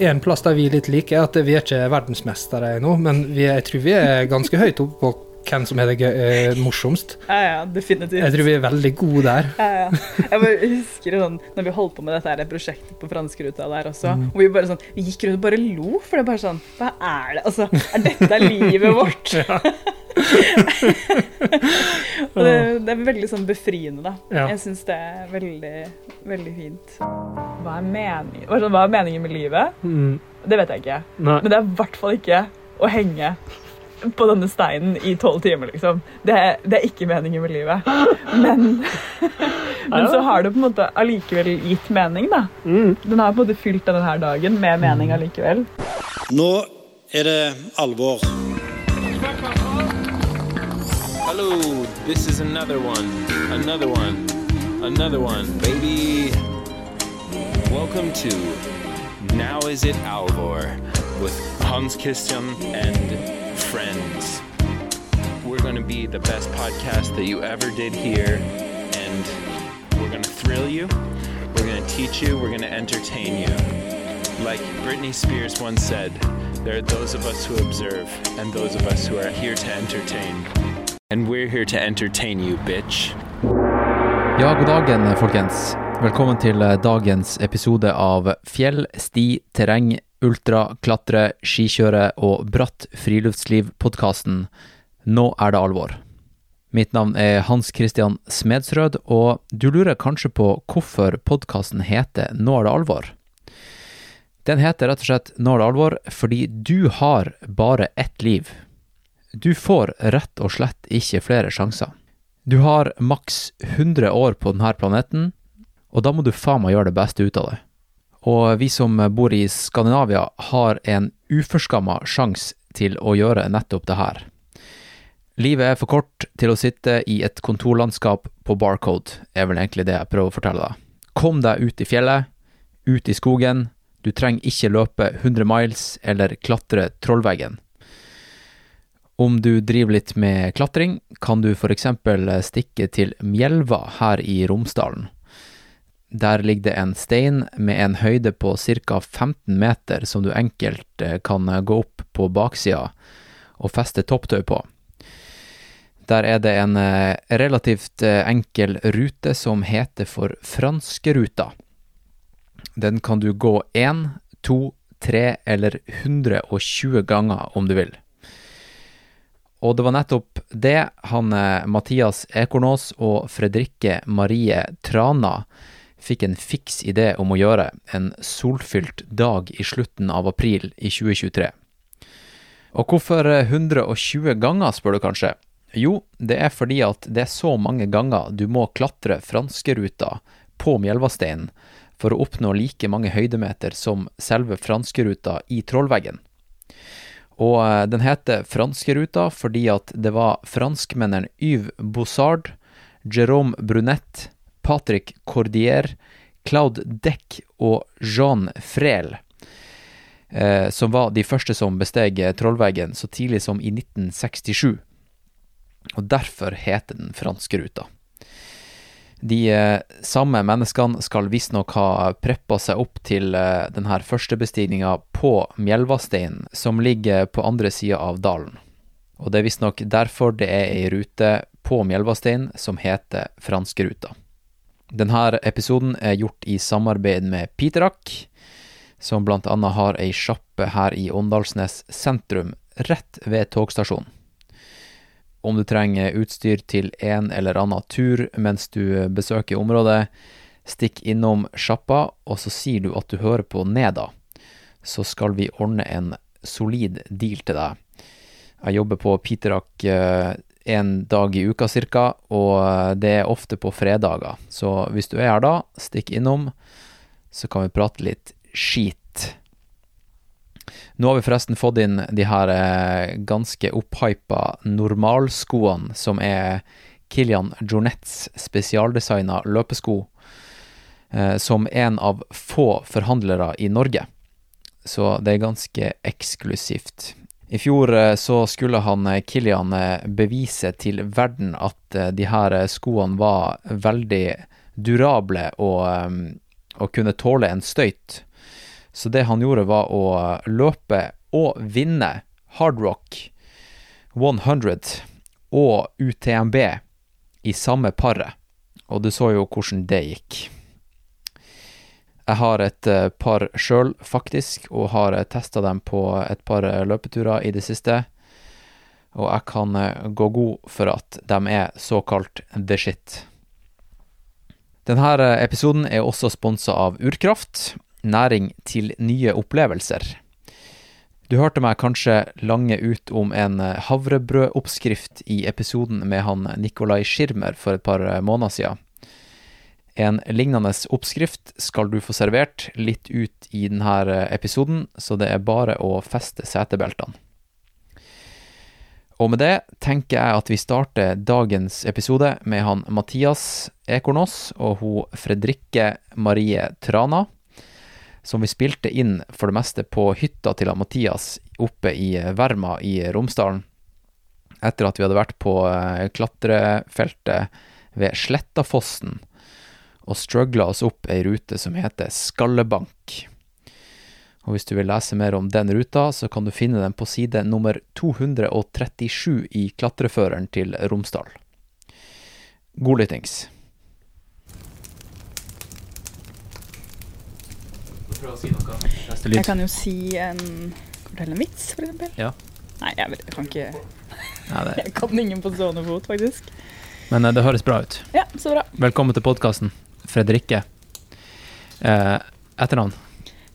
en plass der vi er litt like, er at vi er ikke verdensmestere ennå, men vi jeg tror vi er ganske høyt oppe på hvem som er det gøy, eh, morsomst. Ja, ja, definitivt. Jeg tror vi er veldig gode der. Ja, ja. Jeg bare husker sånn, når vi holdt på med dette her prosjektet på franskruta der også, Mm. hvor vi bare sånn, vi gikk rundt og bare lo, for det er bare sånn, hva er det? Altså, er dette livet vårt? og det, det er veldig sånn befriende, da. Ja. Jeg syns det er veldig, veldig fint. Hva er meningen, hva er sånn, hva er meningen med livet? Mm. Det vet jeg ikke. Nei. Men det er i hvert fall ikke å henge på denne steinen i tolv timer, liksom. Det er, det er ikke meningen med livet. Men, men så har det på en måte allikevel gitt mening, da. Mm. Den har på en måte fylt denne dagen med mening allikevel. Nå er det alvor. Hello, this is another one, another one, another one, baby. Welcome to Now Is It Alvor with Hans Christian and friends. We're going to be the best podcast that you ever did hear, and we're going to thrill you, we're going to teach you, we're going to entertain you. Like Britney Spears once said, there are those of us who observe and those of us who are here to entertain. And we're here to entertain you, bitch. Ja, god dagen, folkens. Velkommen til eh, dagens episode av Fjell, sti, terreng, ultra, klatre, skikjøre og bratt friluftsliv-podkasten Nå er det alvor. Mitt navn er Hans Christian Smedsrød, og du lurer kanskje på hvorfor podkasten heter Nå er det alvor? Den heter rett og slett Nå er det alvor fordi du har bare ett liv. Du får rett og slett ikke flere sjanser. Du har maks 100 år på denne planeten, og da må du faen meg gjøre det beste ut av det. Og vi som bor i Skandinavia har en uforskamma sjanse til å gjøre nettopp det her. Livet er for kort til å sitte i et kontorlandskap på Barcode, er vel egentlig det jeg prøver å fortelle deg. Kom deg ut i fjellet, ut i skogen, du trenger ikke løpe 100 miles eller klatre Trollveggen. Om du driver litt med klatring, kan du for eksempel stikke til Mjelva her i Romsdalen. Der ligger det en stein med en høyde på ca. 15 meter som du enkelt eh, kan gå opp på baksida og feste topptøy på. Der er det en eh, relativt eh, enkel rute som heter for Franskeruta. Den kan du gå én, to, tre eller 120 ganger om du vil. Og det var nettopp det han eh, Mathias Ekornås og Fredrikke Marie Trana fikk en fiks idé om å gjøre en solfylt dag i slutten av april i 2023. Og hvorfor eh, 120 ganger, spør du kanskje? Jo, det er fordi at det er så mange ganger du må klatre franskeruta på Mjelvasteinen for å oppnå like mange høydemeter som selve franskeruta i Trollveggen. Og eh, den heter Franskeruta fordi at det var franskmennene Yves Bossard, Jérôme Brunette, Patrick Cordier, Claude Deck og Jean Frel eh, som var de første som besteg Trollveggen så tidlig som i 1967. Og derfor heter den Franskeruta. De eh, samme menneskene skal visstnok ha preppa seg opp til eh, denne førstebestigninga på Mjelvasteinen, som ligger på andre sida av dalen. Og det er visstnok derfor det er ei rute på Mjelvasteinen som heter Franskeruta. Denne episoden er gjort i samarbeid med Piterak, som annet har ei sjappe her i Åndalsnes sentrum, rett ved togstasjonen. Om du trenger utstyr til en eller annen tur mens du besøker området, stikk innom sjappa, og så sier du at du hører på Neda. Så skal vi ordne en solid deal til deg. Jeg jobber på Piterak eh, en dag i uka cirka, og det er ofte på fredager. Så hvis du er her da, stikk innom, så kan vi prate litt skit. Nå har vi forresten fått inn de her eh, ganske opphypa normalskoene, som er Kilian Jornets spesialdesigna løpesko, eh, som en av få forhandlere i Norge. Så det er ganske eksklusivt. I fjor eh, så skulle han Kilian bevise til verden at de her skoene var veldig durable og, og kunne tåle en støyt. Så det han gjorde, var å løpe og vinne Hard Rock 100 og UTMB i samme paret. Og du så jo hvordan det gikk. Jeg har et eh, par sjøl, faktisk, og har testa dem på et par eh, løpeturer i det siste. Og jeg kan eh, gå god for at de er såkalt the shit. Denne episoden er også sponsa av Urkraft, næring til nye opplevelser. Du hørte meg kanskje lange ut om en havrebrødoppskrift i episoden med han Nikolai Schirmer for et par måneder siden. En lignende oppskrift skal du få servert litt ut i denne episoden, så det er bare å feste setebeltene. Og med det tenker jeg at vi starter dagens episode med han Mathias Ekornås og hun Fredrikke Marie Trana, som vi spilte inn for det meste på hytta til Mathias oppe i Verma i Romsdalen, etter at vi hadde vært på eh, klatrefeltet ved Slettafossen og struggla oss opp ei rute som heter Skallebank. Og hvis du vil lese mer om den ruta, så kan du finne den på side nummer 237 i klatreføreren til Romsdal. God lyttings. Jeg kan jo si en Fortelle en vits, for eksempel. Ja. Nei, jeg, vet, jeg kan ikke Ja, det, Jeg kan ingen på stående fot, faktisk. men eh, det høres bra ut. Ja, så bra. Velkommen til podkasten, Fredrikke. Eh, etternavn?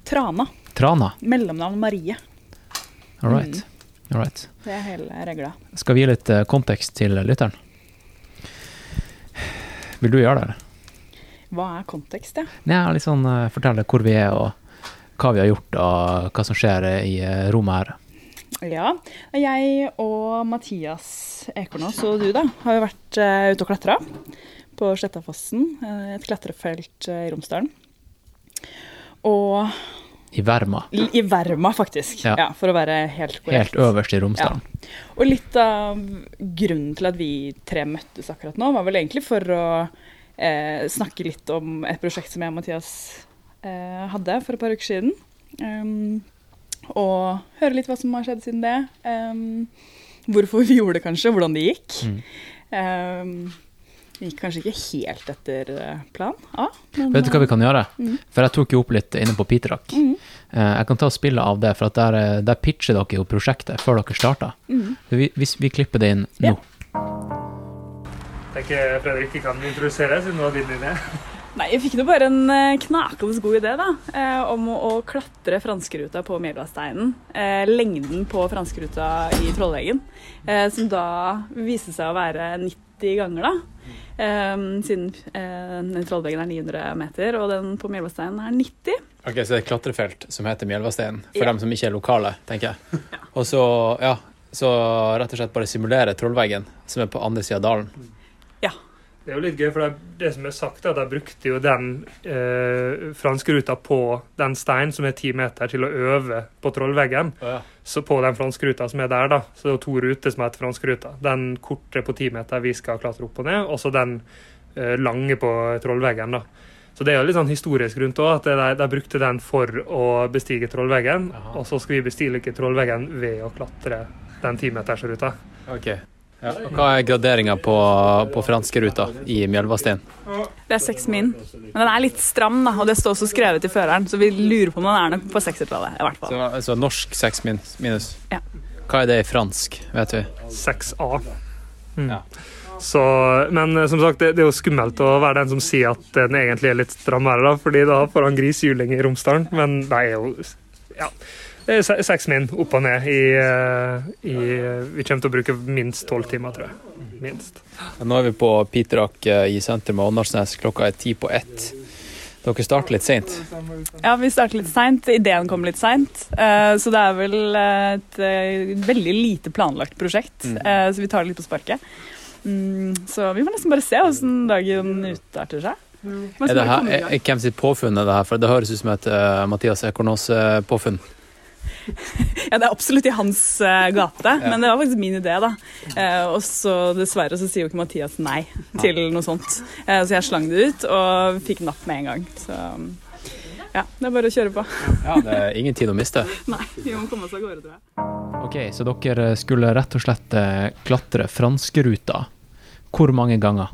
Trana. Trana. Mellomnavn Marie. All right. All right. Det er hele regla. Skal vi gi litt eh, kontekst til lytteren? Vil du gjøre det? eller? Hva er kontekst, ja? Ja, litt sånn eh, fortelle hvor vi er og hva vi har gjort og hva som skjer i eh, rommet her. Ja. Jeg og Mathias Ekornås og du, da, har jo vært uh, ute og klatra på Slettafossen, eh, et klatrefelt uh, i Romsdalen. Og I Verma. i Verma, faktisk. Ja. Ja. For å være helt korrekt. Helt øverst i Romsdalen. Og litt av grunnen til at vi tre møttes akkurat nå, var vel egentlig for å snakke litt om et prosjekt som jeg og Mathias hadde for et par uker siden. Um, og høre litt hva som har skjedd siden det. Um, hvorfor vi gjorde det, kanskje. Hvordan det gikk. Mm. Um, det gikk kanskje ikke helt etter eh, plan A. Men, Vet du hva vi kan gjøre? Mm. For jeg tok jo opp litt inne på Pitrak. Mm. Uh, Jeg kan ta spillet av det, for at der, eh, der pitcher dere jo prosjektet før dere starter. Mhm. Vi, hvis vi klipper det inn nå. Ja. tenker Fredrik ikke kan introdusere, siden det var din idé. Nei, jeg fikk nå bare en eh, knakende god idé da, eh, om å, klatre franskeruta på Mjelvasteinen. Eh, lengden på franskeruta i Trollveggen, eh, som da viste seg å være 90 ganger, da. Siden eh, Trollveggen er 900 meter, og den på Mjelvasteinen er 90. Ok, Så det er et klatrefelt som heter Mjelvasteinen, for Ja. dem som ikke er lokale, tenker jeg. Og så, ja, så rett og slett bare simulere Trollveggen, som er på andre sida av dalen. Det er jo litt gøy, for det, det som er sagt, er at de brukte jo den eh, franske ruta på den steinen som er ti meter, til å øve på trollveggen. Så på den franske ruta som er der, da, så det er to ruter som heter franske ruta. Den korte på ti meter vi skal klatre opp og ned, og så den eh, lange på trollveggen, da. Så det er jo litt sånn historisk rundt òg, at de, de brukte den for å bestige trollveggen. Aha. Og så skal vi bestige trollveggen ved å klatre den timetersruta. Ok. Ja. Og hva er graderinga på, på franskeruta i Mjelvastein? Det er seks min. Men den er litt stram, da, og det står også skrevet i føreren, så vi lurer på om den er nok på seksertallet, i hvert fall. Så, så norsk seks min, minus. Ja. Hva er det i fransk, vet vi? 6A. Mm. Ja. Så, men eh, som sagt, det, det er jo skummelt å være den som sier at den egentlig er litt strammere, da, fordi da får han grisehjuling i Romsdalen. Men det er jo ja, seks min opp og ned i, eh, i Vi kommer til å bruke minst tolv timer, tror jeg. Minst. Nå er vi på Pitrak eh, i sentrum av Åndalsnes. Klokka er ti på ett. Dere starter litt seint. Ja, vi starter litt seint. Ideen kom litt seint. eh, så det er vel eh, et eh, veldig lite planlagt prosjekt. Mm. eh, så vi tar det litt på sparket. Mm, så vi får nesten bare se hvordan dagen utarter seg. Er det her, er, hvem sitt påfunn er det her? For det høres ut som et uh, Mathias Ekornås-påfunn. Ja, det er absolutt i hans eh, gate, men det var faktisk min idé, da. Eh, og så dessverre så sier jo ikke Mathias nei til noe sånt. Eh, så jeg slang det ut og fikk napp med en gang. Så Ja, det er bare å kjøre på. Ja, det er ingen tid å miste. Nei, vi må komme oss av gårde, tror jeg. Ok, så dere skulle rett og slett klatre franskeruta. Hvor mange ganger?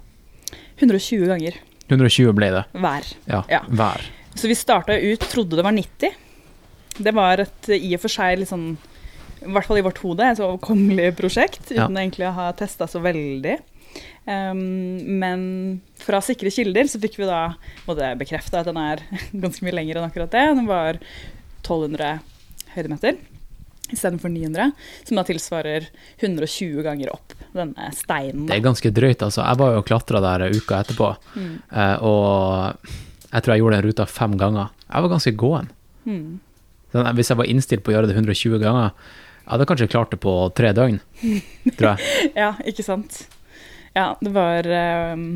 120 ganger 120 ble det. hver. Ja, Ja. hver. Så vi starta ut, trodde det var 90. Det var et i og for seg litt sånn, i hvert fall i vårt hode, et så overkommelig prosjekt, uten Ja. egentlig å ha testa så veldig. Um, men fra sikre kilder så fikk vi da både bekrefta at den er ganske mye lengre enn akkurat det. Den var 1200 høydemeter istedenfor 900, som da tilsvarer 120 ganger opp denne steinen. Det er ganske drøyt, altså. Jeg var jo og klatra der uka etterpå, Mm. eh, og jeg tror jeg gjorde den ruta fem ganger. Jeg var ganske gåen. Mm. Sånn, hvis jeg var innstilt på å gjøre det 120 ganger, jeg hadde kanskje klart det på tre døgn, tror jeg. Ja, ikke sant. Ja, det var um,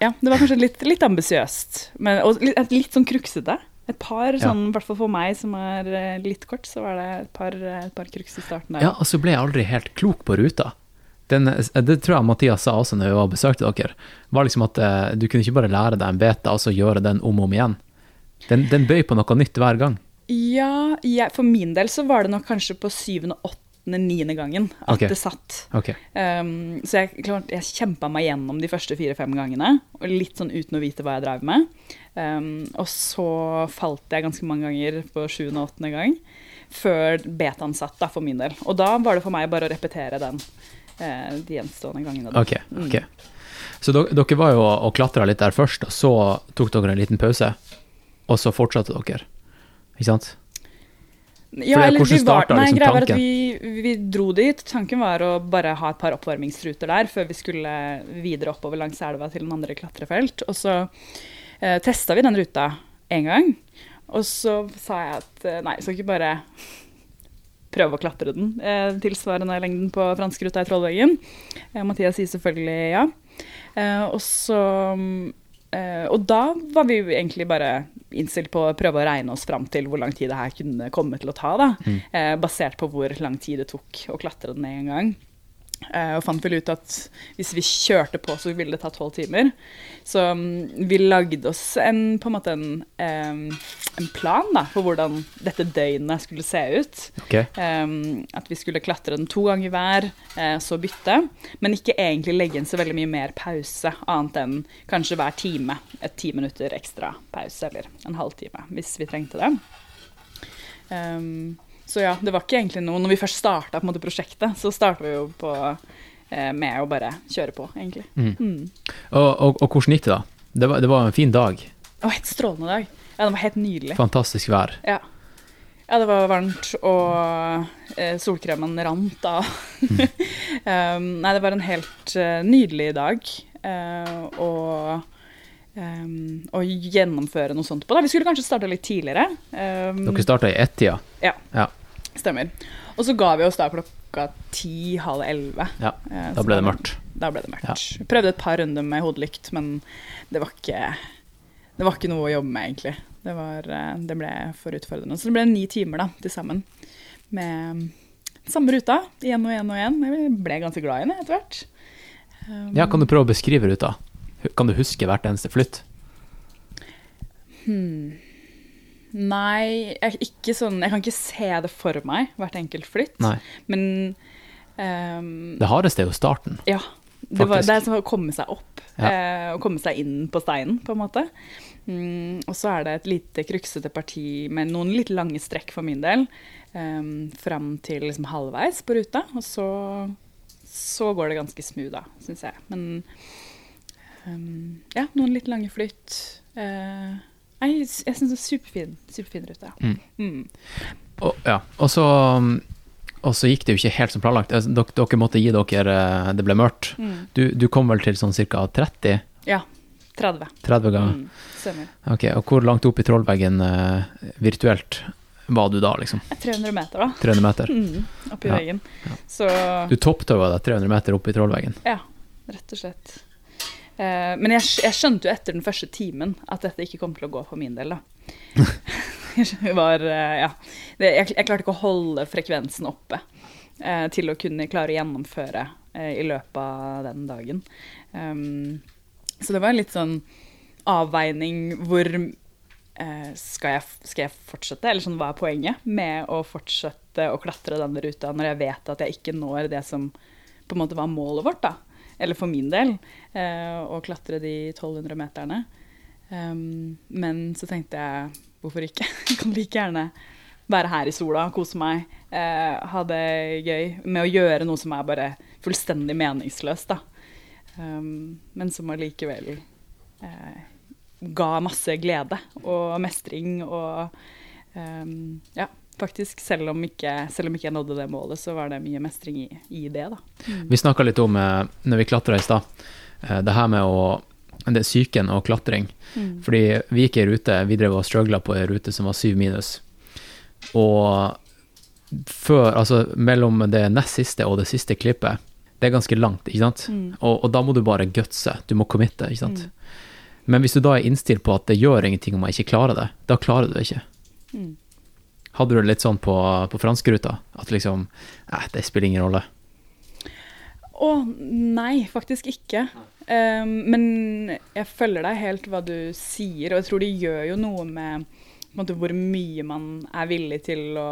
Ja, det var kanskje litt, litt ambisiøst. Og litt, litt sånn kruksete. Et par, Ja. sånn, i hvert fall for meg som er eh, litt kort, så var det et par, et par kruks i starten der. Ja, og så ble jeg aldri helt klok på ruta. Den, det tror jeg Mathias sa også når vi var besøkte dere. var liksom at eh, Du kunne ikke bare lære deg en beta og så gjøre den om og om igjen. Den, den bøy på noe nytt hver gang. Ja, jeg, for min del så var det nok kanskje på syvende, åttende, niende gangen at okay. det satt. Okay. Um, så jeg, klart, jeg kjempa meg gjennom de første fire-fem gangene, og litt sånn uten å vite hva jeg drev med. Um, og så falt jeg ganske mange ganger på sjuende og åttende gang, før betaen satt, da, for min del. Og da var det for meg bare å repetere den uh, de gjenstående gangene. Da. Ok, ok. Så dere, dere var jo og klatra litt der først, og så tok dere en liten pause, og så fortsatte dere. Ikke sant? Ja, eller vi var, nei, liksom var at vi, vi dro dit. Tanken var å bare ha et par oppvarmingsruter der før vi skulle videre oppover langs elva til en andre klatrefelt. Og så eh, testa vi den ruta én gang. Og så sa jeg at eh, nei, skal ikke bare prøve å klatre den eh, tilsvarende lengden på franskruta i Trollveggen. Eh, Mathias sier selvfølgelig ja. Eh, og så eh, Og da var vi jo egentlig bare innstilt på å prøve å regne oss fram til hvor lang tid det her kunne komme til å ta, da. Eh, basert på hvor lang tid det tok å klatre den en gang. Eh, og fant vel ut at hvis vi kjørte på, så ville det ta tolv timer. Så mm, vi lagde oss en, på en måte en, en plan da, for hvordan dette døgnet skulle se ut. Okay. At vi skulle klatre den to ganger hver, eh, så bytte. Men ikke egentlig legge inn så veldig mye mer pause, annet enn kanskje hver time. Et ti minutter ekstra pause, eller en halvtime, hvis vi trengte det. Um, så ja, det var ikke egentlig noe Når vi først starta prosjektet, så starta vi jo på eh, med å bare kjøre på, egentlig. Mm. Og, og, og hvordan gikk det, da? Det var, det var en fin dag. Det var helt strålende dag. Ja, det var helt nydelig. Fantastisk vær. Ja. ja, det var varmt, og eh, solkremen rant av. um, nei, det var en helt uh, nydelig dag. og um, å gjennomføre noe sånt på. Da. Vi skulle kanskje starte litt tidligere. Um, Dere starta i ett-tida. ja, Ja. Stemmer. Og så ga vi oss da klokka ti, halv elleve. ja. Eh, Da ble det mørkt. Da ble det mørkt. Vi prøvde et par runder med hodelykt, men det var ikke det var ikke noe å jobbe med, egentlig. Det, var, eh, det ble for utfordrende. Så det ble ni timer da, til sammen med samme ruta, igjen og igjen og igjen. Jeg ble ganske glad i den etter hvert. Um, Ja, kan du prøve å beskrive ruta? Kan du huske hvert eneste flytt? hmm. Nei, jeg, ikke sånn, jeg kan ikke se det for meg, hvert enkelt flytt. Nei. Men um, Det hardeste er jo starten. Ja. Det, var, det er som å komme seg opp. Ja. Eh, å komme seg inn på steinen, på en måte. Mm, og så er det et lite kryksete parti med noen litt lange strekk for min del. Um, fram til liksom halvveis på ruta. Og så, så går det ganske smooth, da, syns jeg. Men um, ja, noen litt lange flytt. Eh, nei, jeg syns det er superfin, superfin rute. Mm. Mm. Og, ja. og, så, og så gikk det jo ikke helt som planlagt. Altså, Dere, dere måtte gi dere eh, Det ble mørkt. Mm. Du, du kom vel til sånn ca. 30? Ja. 30. 30 ganger? Mm, stemmer. Ok, Og hvor langt opp i trollveggen eh, virtuelt var du da, liksom? 300 meter, da. 300 meter? Mm, oppi Ja, veggen. Så Du topptøva deg 300 meter opp i trollveggen? ja, rett og slett. Eh, men jeg, jeg skjønte jo etter den første timen at dette ikke kom til å gå for min del, da. Jeg var, eh, ja. det, jeg, jeg klarte ikke å holde frekvensen oppe eh, til å kunne klare å gjennomføre i løpet av den dagen. Um, så det var en litt sånn avveining hvor skal, jeg, skal jeg fortsette, eller sånn, hva er poenget med å fortsette å klatre denne ruta når jeg vet at jeg ikke når det som på en måte var målet vårt, da? Eller for min del, eh, å klatre de 1200 meterne. Men så tenkte jeg hvorfor ikke? Jeg kan like gjerne være her i sola, kose meg, eh, ha det gøy med å gjøre noe som er bare fullstendig meningsløst, da. Men som allikevel eh, ga masse glede og mestring og ja, faktisk, selv om, ikke, selv om ikke jeg nådde det målet, så var det mye mestring i, i det, da. Vi snakka litt om, når vi klatra i stad, det her med å det er psyken og klatring. Mm. Fordi vi gikk ei rute, vi drev og struggla på ei rute som var syv minus. Og før, altså mellom det nest siste og det siste klippet, det er ganske langt, ikke sant? Mm. Og, og da må du bare gutse, du må committe, ikke sant? Men hvis du da er innstilt på at det gjør ingenting om jeg ikke klarer det, da klarer du det ikke. Mm. Hadde du det litt sånn på, på franskruta? At liksom eh, det spiller ingen rolle. Å, nei, faktisk ikke. Um, men jeg følger deg helt hva du sier, og jeg tror det gjør jo noe med måte, hvor mye man er villig til å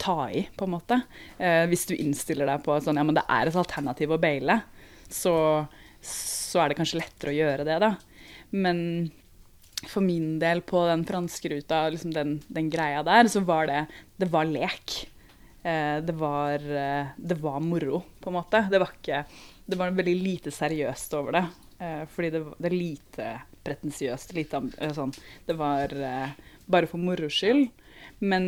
ta i, på en måte. Uh, hvis du innstiller deg på sånn, ja, men det er et alternativ å baile, så, så er det kanskje lettere å gjøre det, da. Men for min del på den franske ruta, liksom den, den greia der, så var det Det var lek. Eh, det, var, eh, det var moro, på en måte. Det var ikke Det var veldig lite seriøst over det. Eh, fordi det, det er lite pretensiøst. Lite sånn Det var bare for moro skyld. Men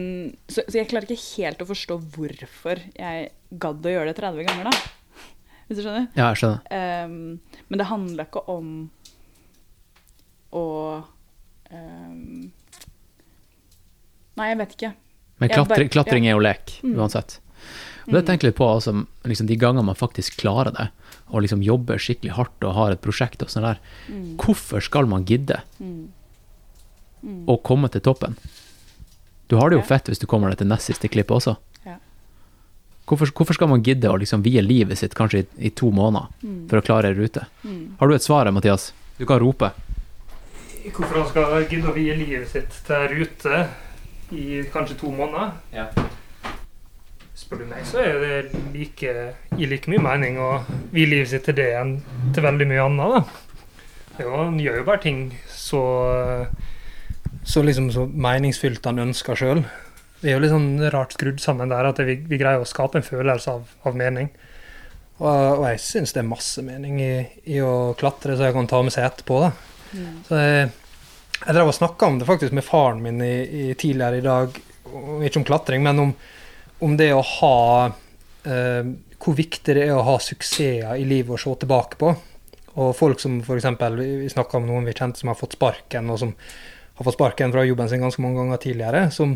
så, så jeg klarer ikke helt å forstå hvorfor jeg gadd å gjøre det 30 ganger, da. Hvis du skjønner? Ja, jeg skjønner. Um, men det handler ikke om å um, Nei, jeg vet ikke. Men klatre, bare- klatring er jo lek, Mm. uansett. Og det tenker jeg litt på, altså, liksom, de gangene man faktisk klarer det, og liksom jobber skikkelig hardt og har et prosjekt og sånn der, Mm. hvorfor skal man gidde å komme til toppen? Du har det jo Ja. fett hvis du kommer deg til nest siste klippet også. Ja. Hvorfor, hvorfor skal man gidde å liksom vie livet sitt kanskje i, i to måneder Mm. for å klare ei rute? Har du et svar, her, Mathias? Du kan rope. Hvorfor han skal gidde å vie livet sitt til ei rute i kanskje to måneder? Spør du meg, så er det like, gir like mye mening å vie livet sitt til det enn til veldig mye annet. da. Det jo, han gjør jo bare ting så Så liksom så meningsfylt han ønsker sjøl. Vi er jo litt sånn rart skrudd sammen der at vi, vi greier å skape en følelse av, av mening. Og, og jeg syns det er masse mening i, i å klatre, så jeg kan ta med seg etterpå. da. Så jeg, jeg drev og snakka om det faktisk med faren min i, i tidligere i dag, ikke om klatring, men om, om det å ha eh, Hvor viktig det er å ha suksesser i livet å se tilbake på. Og folk som f.eks. Vi, vi snakka om noen vi kjente som har fått sparken, og som har fått sparken fra jobben sin ganske mange ganger tidligere. Som,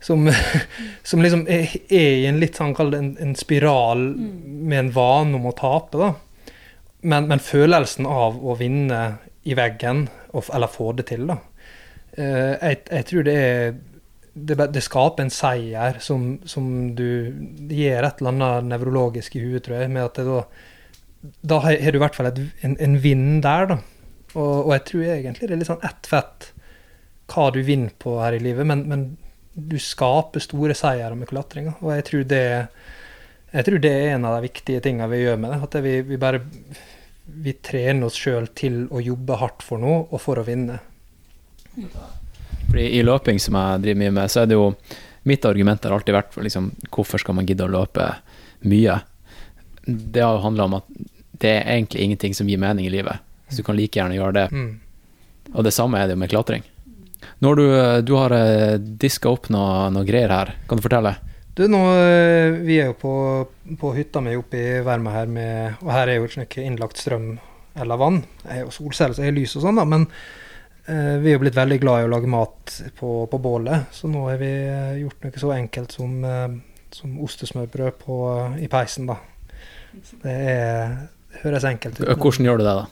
som, som liksom er, er i en litt sånn, kall det en, en spiral med en vane om å tape. da. Men, men følelsen av å vinne i veggen, og, eller få det til, da. Eh, jeg, jeg tror det er det, det skaper en seier som, som du Det gir et eller annet nevrologisk i huet, tror jeg, med at det da Da har du i hvert fall et, en, en vinn der, da. Og, og jeg tror egentlig det er litt sånn ett fett hva du vinner på her i livet, men, men du skaper store seire med klatringa. Og jeg tror det jeg tror det er en av de viktige tingene vi gjør med det. At det vi, vi bare vi trener oss sjøl til å jobbe hardt for noe, og for å vinne. Fordi I løping, som jeg driver mye med, så er det jo Mitt argument har alltid vært liksom, hvorfor skal man gidde å løpe mye? Det har jo handla om at det er egentlig ingenting som gir mening i livet. Så du kan like gjerne gjøre det. Mm. Og det samme er det jo med klatring. Når du, du har eh, diska opp noe, noe greier her, kan du fortelle? Du, nå, eh, Vi er jo på, på hytta mi oppe i Verma her, med, og her er jo ikke innlagt strøm eller vann. Jeg er jo solceller, så jeg har lys og sånn, da, men eh, vi er jo blitt veldig glad i å lage mat på, på bålet. Så nå har vi eh, gjort noe så enkelt som, eh, som ostesmørbrød på, i peisen, da. Det, er, det høres enkelt ut. Hvordan gjør du det, da?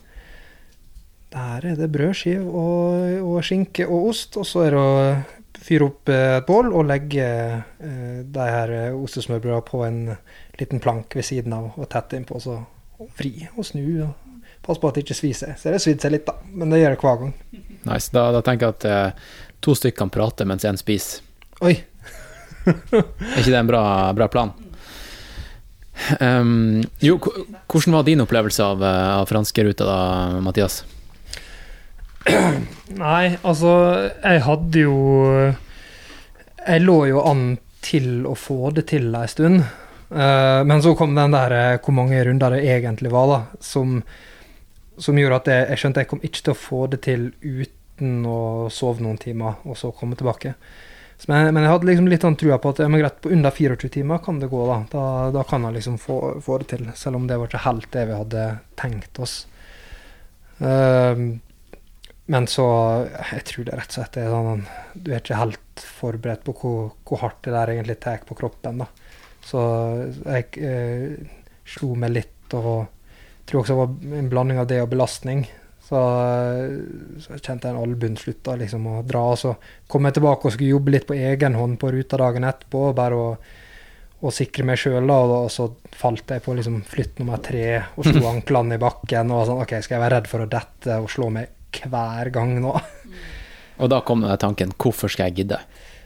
Der er det brødskive og, og skinke og ost, og så er det fyre opp eh, et bål og legge eh, de her eh, ostesmørbrødene på en liten plank ved siden av og tette innpå, så vri og snu. og Pass på at det ikke svir seg. Så det svidd seg litt, da, men det gjør det hver gang. Nice. Da, da tenker jeg at eh, to stykker kan prate mens én spiser. Oi. Er ikke det en bra, bra plan? Um, jo, hvordan var din opplevelse av, av franskeruta da, Mathias? Nei, altså, jeg hadde jo Jeg lå jo an til å få det til ei stund. Uh, men så kom den der eh, hvor mange runder det egentlig var, da, som, som gjorde at jeg, jeg skjønte jeg kom ikke til å få det til uten å sove noen timer, og så komme tilbake. Så, men, men jeg hadde liksom litt sånn trua på at ja, greit, på under 24 timer kan det gå, da. Da, da kan jeg liksom få, få det til. Selv om det var ikke helt det vi hadde tenkt oss. Ehm, men så Jeg tror det rett og slett er sånn Du er ikke helt forberedt på hvor, hvor hardt det der egentlig tar på kroppen. da. Så jeg eh, slo meg litt, og tror også det var en blanding av det og belastning. Så, så kjente jeg en albuen slutta liksom å dra. Og så kom jeg tilbake og skulle jobbe litt på egen hånd på ruta dagen etterpå. bare å å sikre meg sjøl, og, og så falt jeg på liksom flytt nummer tre og slo anklene i bakken. og sånn, OK, skal jeg være redd for å dette og slå meg hver gang nå? Og da kom den tanken hvorfor skal jeg gidde?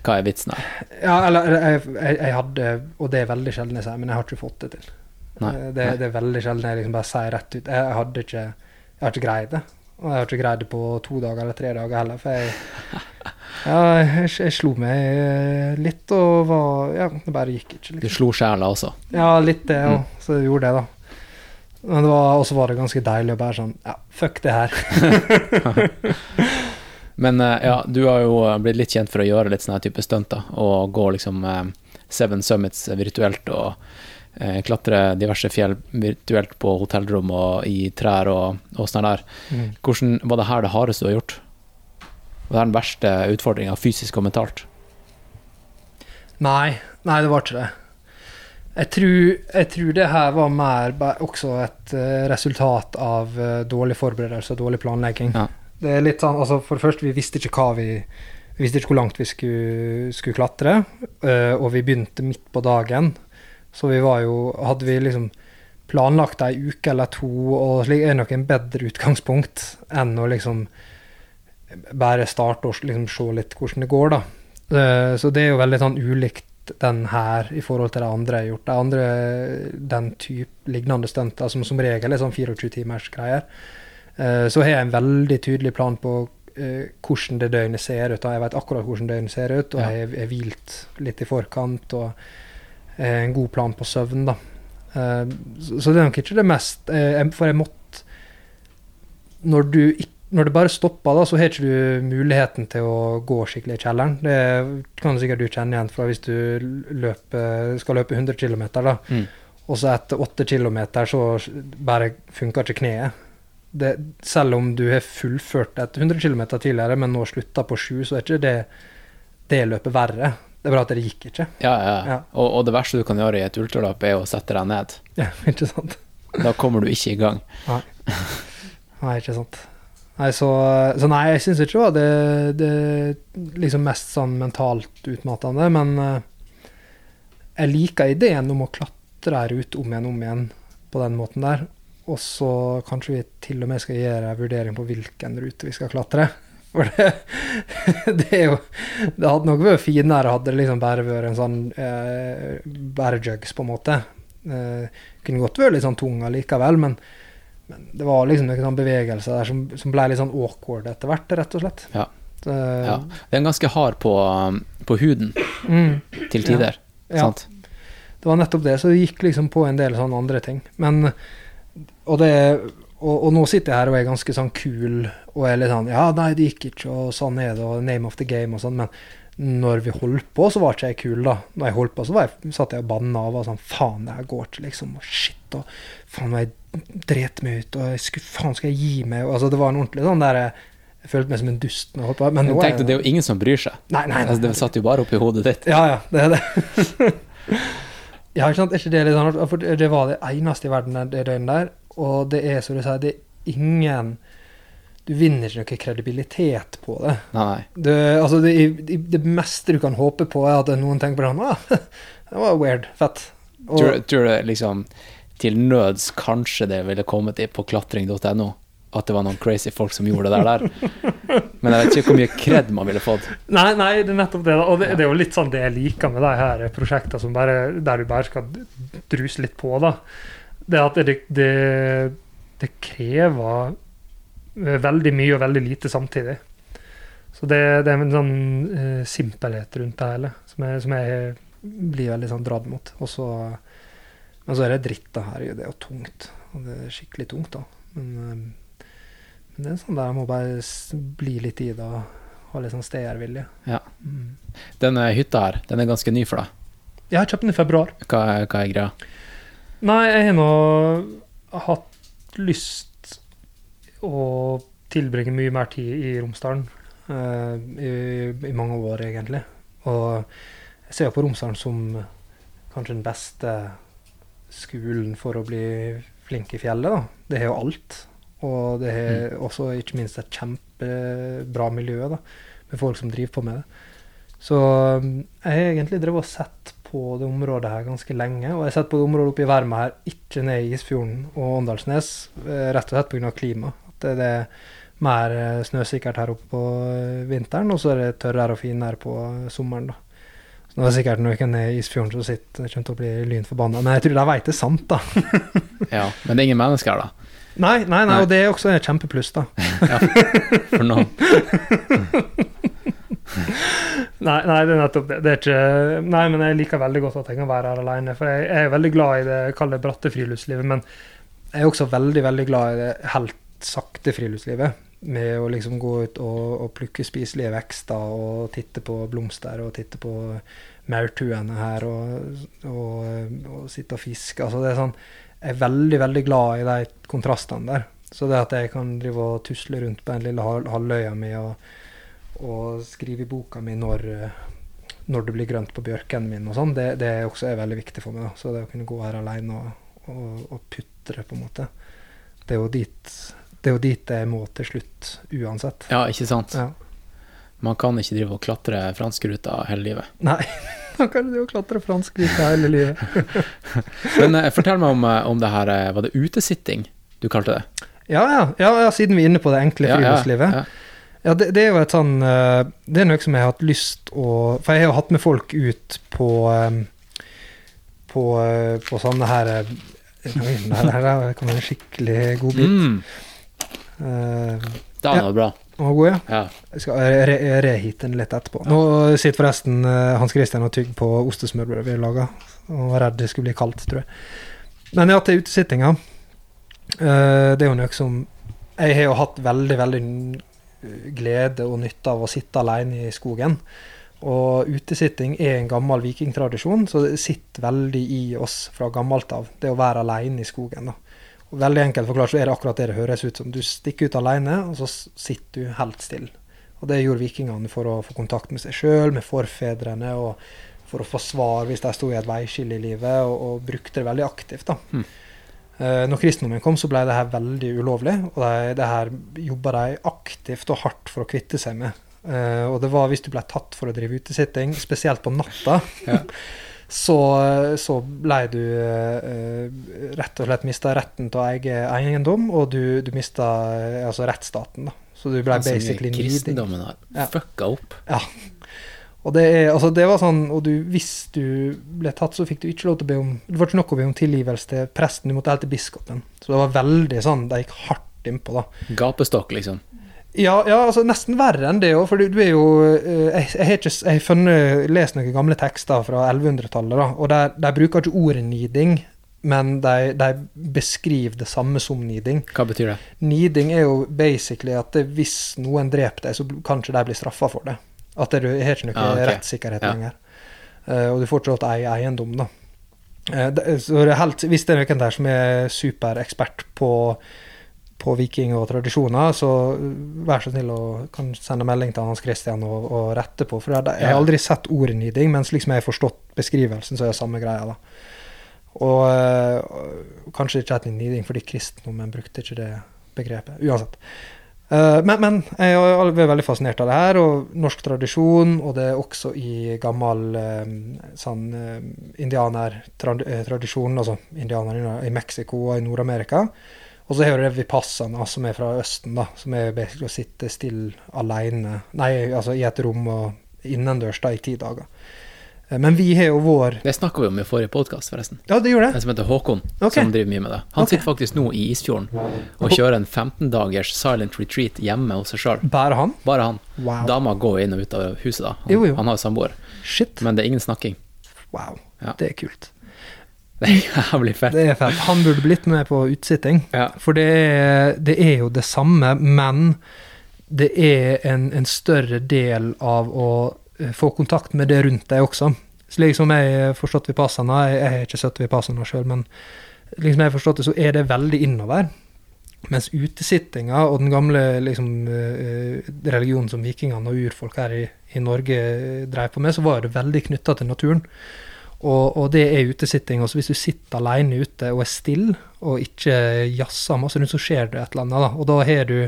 Hva er vitsen her? Ja, eller jeg, jeg, jeg hadde Og det er veldig sjelden jeg sier, men jeg har ikke fått det til. Nei, Eh, det, nei. det er veldig sjelden jeg liksom bare sier rett ut. Jeg hadde ikke Jeg har ikke greid det. Og jeg har ikke greid det på to dager eller tre dager heller, for jeg Ja, jeg, jeg slo meg litt og var Ja, det bare gikk ikke, Du liksom. slo sjela også. Ja, litt det Mm. Så jeg gjorde det, da. Men det var, også var det ganske deilig å bare sånn Ja, fuck det her. Men eh, ja, du har jo blitt litt kjent for å gjøre litt sånne type stunt, da. Og gå liksom eh, Seven Summits virtuelt og eh, klatre diverse fjell virtuelt på hotellrom og i trær og, og sånn der. Mm. Hvordan var det her det hardeste du har gjort? Var det den verste utfordringa, fysisk og mentalt? Nei, nei, det var ikke det. Jeg tror, jeg tror det her var mer også et eh, resultat av eh, dårlig forberedelse og dårlig planlegging. Ja. Det er litt sånn, altså For det første, vi visste ikke hva vi Vi visste ikke hvor langt vi skulle, skulle klatre, eh, og vi begynte midt på dagen. Så vi var jo Hadde vi liksom planlagt ei uke eller to, og slik er nok en bedre utgangspunkt enn å liksom bare starte og liksom se litt hvordan det går, da. Så det er jo veldig sånn ulikt den her i forhold til de andre jeg har gjort. De andre, den type lignende stunter, som som regel er sånn 24 timers greier, eh, så har jeg en veldig tydelig plan på eh, hvordan det døgnet ser ut. og Jeg vet akkurat hvordan døgnet ser ut, og jeg har hvilt litt i forkant. og eh, en god plan på søvn, da. Så det er nok ikke det mest For jeg måtte Når du ikke når det bare stopper, da, så har ikke du muligheten til å gå skikkelig i kjelleren. Det kan sikkert du kjenne igjen fra hvis du løper, skal løpe 100 km, da. Mm. Og så etter 8 km så bare funker ikke kneet. Det, selv om du har fullført et 100 km tidligere, men nå slutta på 7, så er ikke det, det løpet verre. Det er bra at det gikk ikke. Ja, ja. Ja. Og, og det verste du kan gjøre i et ultraløp, er å sette deg ned. Ja, ikke sant? Da kommer du ikke i gang. Nei, Nei, ikke sant. Nei, så, så nei, jeg syns ikke det var det, liksom mest sånn mentalt utmattende, men eh, jeg liker ideen om å klatre her rute om igjen om igjen på den måten der. Og så kanskje vi til og med skal gjøre en vurdering på hvilken rute vi skal klatre. For det, det er jo Det hadde nok vært finere hadde det liksom bare vært en sånn eh, bare jugs, på en måte. Eh, kunne godt vært litt sånn tung allikevel, men men det var liksom noen bevegelser der som, som ble litt sånn awkward etter hvert, rett og slett. Ja. Det, Ja. Det er ganske hard på, um, på huden Mm, til tider. Ja. Sant? det var nettopp det. Så det gikk liksom på en del sånne andre ting. Men Og, det, og, og nå sitter jeg her og er ganske sånn kul og er litt sånn Ja, nei, det gikk ikke, og sånn er det, og name of the game og sånn. Men når vi holdt på, så var ikke jeg kul, da. Når jeg holdt på, så var jeg, satt jeg og banna og var sånn Faen, det her går ikke, liksom. Og shit, og faen, jeg dret meg ut, og jeg skulle, faen, skal jeg gi meg? Altså, det var en ordentlig sånn der Jeg følte meg som en dust når jeg holdt på. Men nå Men tenk deg, det er jo ingen som bryr seg. Nei, nei, nei. Altså, det satt jo bare oppi hodet ditt. Ja, ja, det er det. ja, ikke sant? Er ikke det litt sånn For det det var det eneste i verden det døgnet der. Og det er som du sier, det er ingen Du vinner ikke noe kredibilitet på det. Nei, nei. Det, altså det, det, det meste du kan håpe på, er at noen tenker på det ah, Det var weird. Fett. Og, Tror, tror du liksom til nøds kanskje det ville kommet på klatring.no? at det var noen crazy folk som gjorde det der. Men jeg vet ikke hvor mye kred man ville fått. Nei, nei, det er nettopp det. Og det, det er jo litt sånn det jeg liker med de her prosjektene bare, der du bare skal druse litt på. da. Det at det, det, det krever eh, veldig mye og veldig lite samtidig. Så det, det er en sånn uh, simpelhet rundt det hele som jeg, som jeg blir veldig sånn dratt mot. Og så, men så er det dritt, da. Herregud, det er jo tungt. Og det er skikkelig tungt, da. Men, eh, men det er sånn der jeg må bare bli litt i det og ha litt sånn stayervilje. Ja. Mm. Denne hytta her, den er ganske ny for deg. Jeg har kjøpt den i februar. Hva, hva er greia? Nei, jeg har nå hatt lyst å tilbringe mye mer tid i Romsdalen. Uh, i, I mange år, egentlig. Og jeg ser på Romsdalen som kanskje den beste skolen for å bli flink i fjellet. da. Det har jo alt. Og det har også ikke minst et kjempebra miljø da, med folk som driver på med det. Så um, jeg har egentlig drevet og sett på det området her ganske lenge. Og jeg har sett på det området oppe i Verma her, ikke ned i Isfjorden og Åndalsnes, eh, rett og slett pga. klima. At det, er mer eh, snøsikkert her oppe på eh, vinteren, og så er det tørrere og finere på sommeren. da. Så det sikkert noen i Isfjorden som sitter kommer til å bli lynforbanna, men jeg tror de veit det er sant, da. Ja, Men det er ingen mennesker her, da? Nei, nei, nei, Nei. og det er også et kjempepluss, da. ja, For noen. Nei, nei, det er nettopp det. det er ikke, nei, men jeg liker veldig godt at jeg kan være her alene. For jeg, jeg er veldig glad i det kaller det bratte friluftslivet, men jeg er også veldig, veldig glad i det helt sakte friluftslivet. Med å liksom gå ut og, og plukke spiselige vekster og titte på blomster og titte på maurtuene her og, og, og sitte og fiske. Altså det er sånn, jeg er veldig, veldig glad i de kontrastene der. Så det at jeg kan drive og tusle rundt på den lille halvøya mi og og skrive i boka mi når, når det blir grønt på bjørken min og sånn, det, det også er veldig viktig for meg. da. Så det å kunne gå her alene og, og, og putre, på en måte, det er jo dit det er jo dit jeg må til slutt, uansett. Ja, ikke sant? Ja. Man kan ikke drive og klatre franskruta hele livet. Nei, da kan jo klatre fransk ut hele livet. Men eh, fortell meg om, eh, om det her eh, Var det utesitting du kalte det? Ja, ja, ja, siden vi er inne på det enkle friluftslivet. Ja, Ja, det, det er jo et sånn Det er noe som jeg har hatt lyst å For jeg har jo hatt med folk ut på på, på sånne her kommer der, der, der en skikkelig god bit. Mm, Eh, Ja. var det bra. den var god, ja. Ja. Jeg skal re reheate den litt etterpå. Nå sitter forresten eh, Hans Christian og tygger på ostesmørbrød vi har laga. Og var redd det skulle bli kaldt, tror jeg. Men ja, til utesittinga. Eh, det er jo noe som Jeg har jo hatt veldig, veldig glede og nytte av å sitte alene i skogen. Og utesitting er en gammel vikingtradisjon, så det sitter veldig i oss fra gammelt av. Det å være alene i skogen. da. Og veldig enkelt forklart så er det akkurat det det høres ut som. Du stikker ut alene, og så sitter du helt stille. Og det gjorde vikingene for å få kontakt med seg sjøl, med forfedrene, og for å få svar hvis de sto i et veiskille i livet, og, og brukte det veldig aktivt. da. Mm. Eh, når kristendommen kom, så ble det her veldig ulovlig, og det, det her jobba de aktivt og hardt for å kvitte seg med. Eh, og det var hvis du ble tatt for å drive utesitting, spesielt på natta, Ja. så, så ble du eh, rett og slett mista retten til å eie eiendom, og du, du mista eh, altså rettsstaten. da. Så du ble altså, basically needing. kristendommen har Ja. fucka opp. Ja. Og det, er, altså det var sånn, og du, hvis du ble tatt, så fikk du ikke lov til å be om Det var ikke nok å be om tilgivelse til presten, du måtte helt til biskopen. Så det var veldig sånn, de gikk hardt innpå, da. Gapestokk, liksom. Ja, ja altså nesten verre enn det òg, for du, er jo eh, Jeg, jeg har ikke jeg har funnet, lest noen gamle tekster fra 1100-tallet, og der, de bruker ikke ordet niding, men de, de beskriver det samme som niding. Hva betyr det? Niding er jo basically at hvis noen dreper deg, så kan ikke de bli straffa for det. At det, du har ikke noe Ah, okay. rettssikkerhet Ja. lenger. Uh, og du får ikke lov til å eie eiendom, da. Uh, det, så det er helt, hvis det er noen der som er superekspert på, på viking og tradisjoner, så vær så snill og kan sende melding til Hans Christian og, og rette på. For jeg, jeg har aldri sett ordet niding, men slik som jeg har forstått beskrivelsen, så er det samme greia. da. Og øh, kanskje ikke etter niding, fordi kristendommen brukte ikke det begrepet. Uansett. Uh, men, men jeg er veldig fascinert av det her, og norsk tradisjon, og det er også i gammel eh, sånn uh, indianertradisjon, altså indianere i Mexico og i Nord-Amerika. Og så har du det vipassana, som er fra Østen, da, som er basically å sitte stille alene Nei, altså i et rom og innendørs da, i ti dager. Eh, Men vi har jo vår Det snakka vi om i forrige podkast, forresten. Ja, det gjorde En som heter Håkon, okay. som driver mye med det. Han okay. sitter faktisk nå i Isfjorden og kjører en 15 dagers silent retreat hjemme hos seg sjøl. Bare han? Bare han. Wow. Dama går inn og ut av huset, da. Han, Jo, jo. han har samboer. Shit. Men det er ingen snakking. Wow. Ja. Det er kult. Det er jævlig fett. Det er fett. Han burde blitt med på utsitting. Ja. For det er, det er jo det samme, men det er en, en større del av å eh, få kontakt med det rundt deg også. Slik som jeg har forstått Vipassana, jeg, jeg har ikke sett Vipassana sjøl, men liksom jeg har forstått det, så er det veldig innover. Mens utesittinga og den gamle liksom, eh, religionen som vikingene og urfolk her i, i Norge eh, dreiv på med, så var det veldig knytta til naturen. Og, og det er utesitting. Også hvis du sitter alene ute og er stille, og ikke jazzer masse rundt, så skjer det et eller annet. Da. Og da har du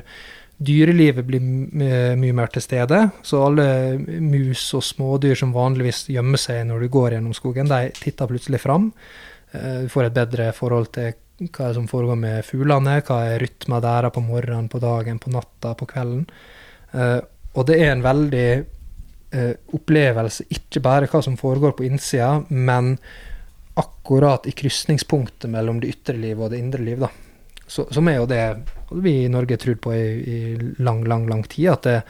Dyrelivet blir my- mye mer til stede, så alle mus og smådyr som vanligvis gjemmer seg når du går gjennom skogen, de titter plutselig fram. Eh, Du får et bedre forhold til hva som foregår med fuglene, hva er rytma der på morgenen, på dagen, på natta, på kvelden. Eh, Og det er en veldig eh, opplevelse, ikke bare hva som foregår på innsida, men akkurat i krysningspunktet mellom det ytre livet og det indre liv. som er jo det vi i Norge trodd på i, i lang, lang, lang tid, at det,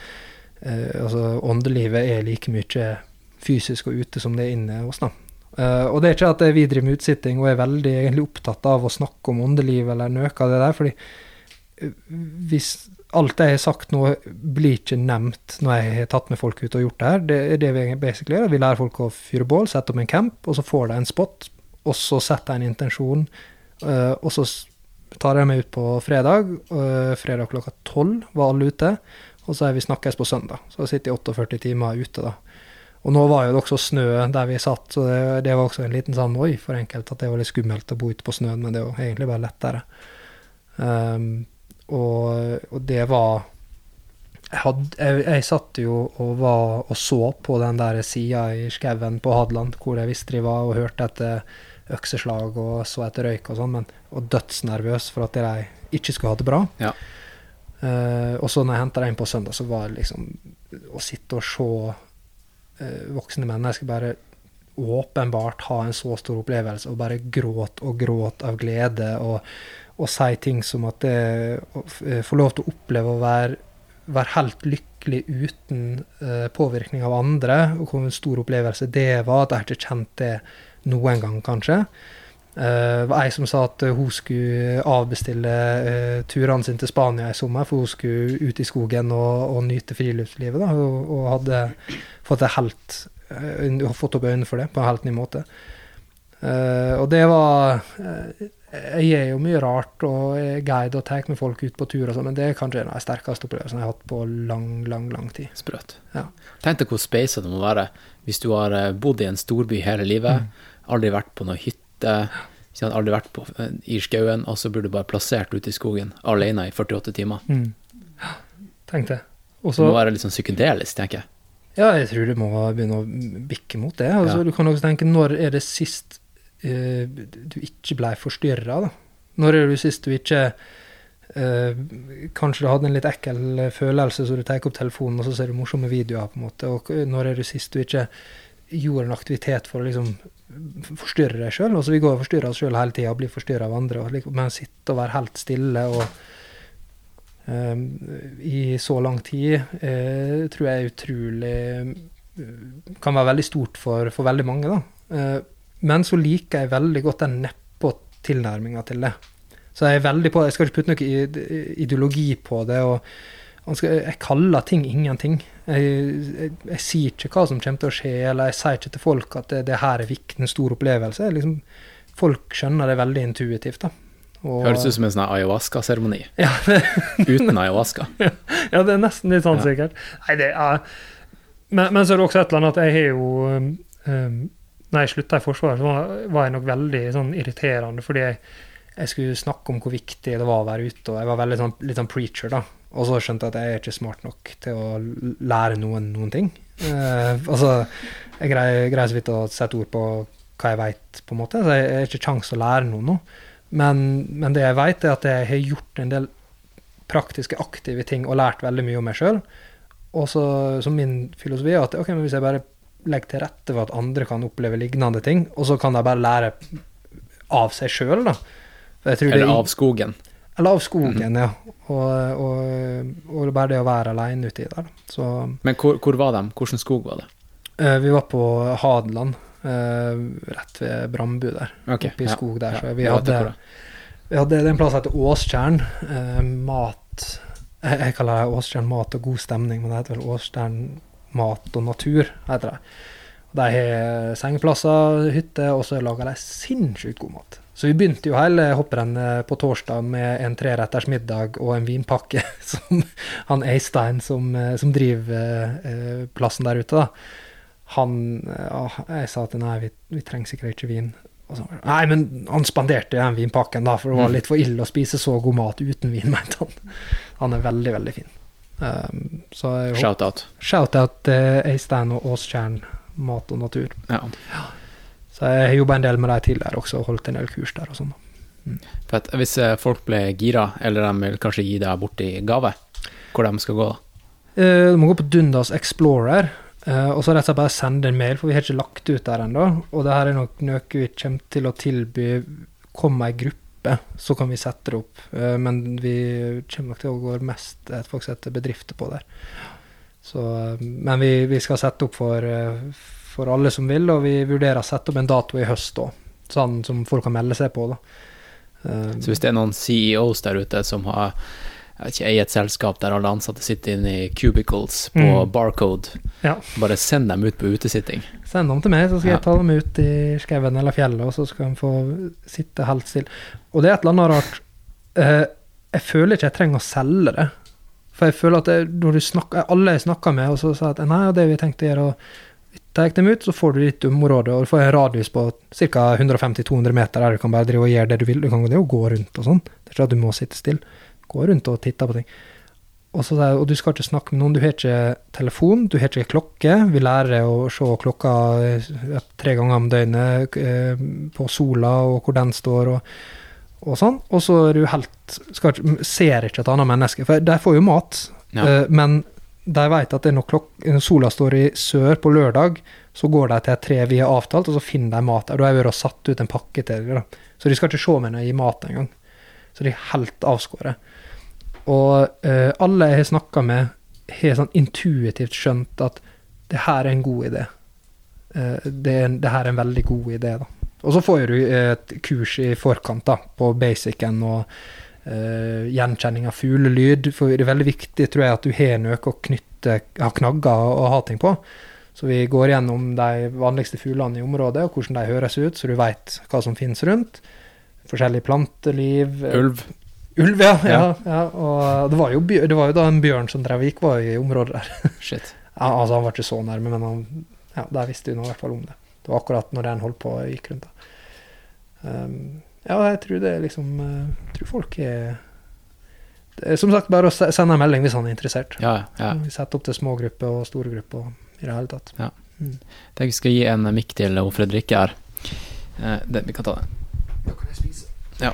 eh, altså, åndelivet er like mye fysisk og ute som det er inne hos oss. Uh, og det er ikke at vi driver med utsitting og er veldig egentlig opptatt av å snakke om åndeliv eller noe av det der, fordi eh, hvis alt jeg har sagt nå blir ikke nevnt når jeg har tatt med folk ut og gjort det her, det er det vi basically gjør. Vi lærer folk å fyre bål, sette opp en camp, og så får de en spot, og så setter de en intensjon, eh, og så tar jeg meg ut på fredag. øh, fredag klokka tolv var alle ute. Og så er vi snakkes på søndag. Så jeg sitter i 48 timer ute, da. Og nå var jo det også snø der vi satt, så det, det var også en liten sånn oi for enkelte at det var litt skummelt å bo ute på snøen, men det var egentlig bare lettere. Um, og, og det var jeg, had, jeg, jeg satt jo og var og så på den der sida i skauen på Hadeland, hvor jeg visste de var, og hørte etter økseslag og så etter røyk og sånn, men og dødsnervøs for at de ikke skulle ha det bra. Ja. Uh, og så når jeg henta dem på søndag, så var det liksom å sitte og se uh, voksne mennesker bare åpenbart ha en så stor opplevelse og bare gråt og gråt av glede og, og si ting som at det å eh, få lov til å oppleve å være, være helt lykkelig uten uh, påvirkning av andre, og hvor en stor opplevelse det var, at jeg ikke kjente det noen gang, kanskje. Det Det var ei som sa at eh, hun skulle avbestille uh, turene sine til Spania i sommer, for hun skulle ut i skogen og, og nyte friluftslivet. Da, og, og hadde fått, helt, uh, fått opp øynene for det på en helt ny måte. Eh, og det var eh, Jeg gjør jo mye rart og er guide og tar med folk ut på tur, og sånn, men det er kanskje en av de sterkeste opplevelsene jeg har hatt på lang, lang, lang tid. Sprøtt. Ja. Tenk deg hvor speisa det må være hvis du har eh, bodd i en storby hele livet, aldri vært på noen hytte, aldri vært på, eh, i skauen, og så blir du bare plassert ute i skogen alene i 48 timer. Tenk det. Også, Det må være litt sånn psykedelisk, tenker jeg. Ja, jeg tror du må begynne å bikke mot det. Altså, Ja. Du kan også tenke, når er det sist du ikke ble forstyrra, da? Når er det sist du ikke Uh, Kanskje du hadde en litt ekkel følelse, så du tar opp telefonen, og så ser du morsomme videoer, på en måte. Og når er det sist du ikke gjorde en aktivitet for å liksom forstyrre deg sjøl? Altså, vi går og forstyrrer oss sjøl hele tida og blir forstyrra av andre, og, liksom- men sitte og være helt stille og uh, i så lang tid uh, tror jeg er utrolig eh, Kan være veldig stort for, for veldig mange, da. Men så liker jeg veldig godt den nedpå-tilnærminga til det. Så jeg er veldig på Jeg skal ikke putte noe ideologi på det. og jeg kaller ting ingenting. Jeg, jeg, jeg sier ikke hva som kommer til å skje, eller jeg sier ikke til folk at det, det her er viktig, en stor opplevelse. Liksom, folk skjønner det veldig intuitivt. da. Og- Høres ut som en sånn ayahuasca-seremoni. ja, Uten ayahuasca. ja, det er nesten litt sånn sikkert. Nei, det er men, men så er det også et eller annet at jeg har jo um, um, Når jeg slutta i Forsvaret, så var, jeg nok veldig sånn irriterende, fordi jeg, jeg skulle snakke om hvor viktig det var å være ute, og jeg var veldig sånn, litt sånn preacher, da. Og så skjønte jeg at jeg er ikke smart nok til å lære noen noen ting. Uh, altså, jeg greier, greier så vidt å sette ord på hva jeg veit, på en måte, så jeg har ikke kjangs å lære noen nå. Men, men det jeg vet, er at jeg har gjort en del praktiske, aktive ting og lært veldig mye om meg sjøl. Og så, så min filosofi er at ok, men hvis jeg bare legger til rette for at andre kan oppleve lignende ting, og så kan de bare lære av seg sjøl, da. Eller det- av skogen. Eller av skogen, ja. Og, og, og bare det å være aleine uti der. Så Men hvor, hvor var de? Hvilken skog var det? eh, vi var på Hadeland, eh, rett ved Brambu der. Okay, Oppe i ja, skog der. Så vi ja, hadde, vi hadde en plass som heter Åstjern. Eh, mat jeg kaller det Åstjern mat og god stemning, men det heter vel Åstjern mat og natur, heter det. De har sengeplasser, hytte, og så lager de sinnssykt god mat. Så vi begynte jo hele hopprennet på torsdag med en treretters middag og en vinpakke som han Eistein, som, eh, som driver eh, plassen der ute, da. Han eh, Jeg sa til nei, vi, vi trenger sikkert ikke vin. Så, nei, men han spanderte den vinpakken, da, for det var litt for ille å spise så god mat uten vin, mente han. Han er veldig, veldig fin. Um, så jeg Shout-out. Shout-out til Øystein og Åstjern mat og natur. Ja. Så jeg har jobba en del med dem tidligere også, og holdt en del kurs der og sånn. For at hvis eh, folk blir gira, eller de vil kanskje gi deg bort i gave, hvor de skal gå da? Eh, Du må gå på Dundas Explorer, eh, og så rett og slett bare sende en mail, for vi har ikke lagt ut der ennå. Og det her er nok noe vi kommer til å tilby. Kom ei gruppe, så kan vi sette det opp. Eh, Men vi kommer nok til å gå mest et folk setter bedrifter på der. Så, eh, men vi, vi skal sette opp for, eh, for alle som vil, og vi vurderer å sette opp en dato i høst òg. Sånn som folk kan melde seg på, da. Så hvis det er noen CEOs der ute som har ikke, eier et selskap der alle ansatte sitter inne i cubicles på Mm. Barcode, Ja. bare send dem ut på utesitting. Send dem til meg, så skal Ja. jeg ta dem ut i skauen eller fjellet, og så skal de få sitte helt stille. Og det er et eller annet rart eh, Jeg føler ikke jeg trenger å selge det. For jeg føler at jeg, når du snakker, alle jeg snakker med, og så sier at nei, det vi tenkte å gjøre, tar jeg dem ut, så får du ditt område, og du får en radius på ca. 150-200 meter der du kan bare drive og gjøre det du vil. Du kan det og gå rundt og sånn. Det er ikke at du må sitte stille. Gå rundt og titte på ting. Og, så, og du skal ikke snakke med noen. Du har ikke telefon, du har ikke klokke. Vi lærer å se klokka eh, tre ganger om døgnet eh, på sola og hvor den står og, og sånn. Og så er du helt skal, Ser ikke et annet menneske. For de får jo mat, Ja. uh, men de vet at det er når, klok sola står i sør på lørdag, så går de til et tre vi har avtalt, og så finner de mat der. Da har jeg vært satt ut en pakke til dem. Så de skal ikke se meg når jeg gir mat engang. Så de er helt avskåret. Og uh, alle jeg har snakka med, har sånn intuitivt skjønt at det her er en god idé. Uh, det, er det her er en veldig god idé, da. Og så får du et kurs i forkant da, på basicen og uh, gjenkjenning av fuglelyd. For det er veldig viktig, tror jeg, at du har noe å knytte ja, knagger og ha ting på. Så vi går gjennom de vanligste fuglene i området, og hvordan de høres ut, så du veit hva som finnes rundt. Forskjellig planteliv. Ulv. Ulv, ja. ja, Ja. ja. Det var, jo, det var jo da en bjørn som drev gikk, var i området der. Shit. Ja, altså, han var ikke så nærme, men han, ja, der visste vi nå i hvert fall om det. Det var akkurat når den holdt på og gikk rundt. Da. Um, ja, jeg tror det er liksom eh, Jeg tror folk er det er Som sagt, bare å sende en melding hvis han er interessert. Ja, ja. Vi setter opp til små grupper og store grupper og i det hele tatt. Tenk vi skal gi en mikk til hun Fredrikke her. Eh, det, vi kan ta den. Ja.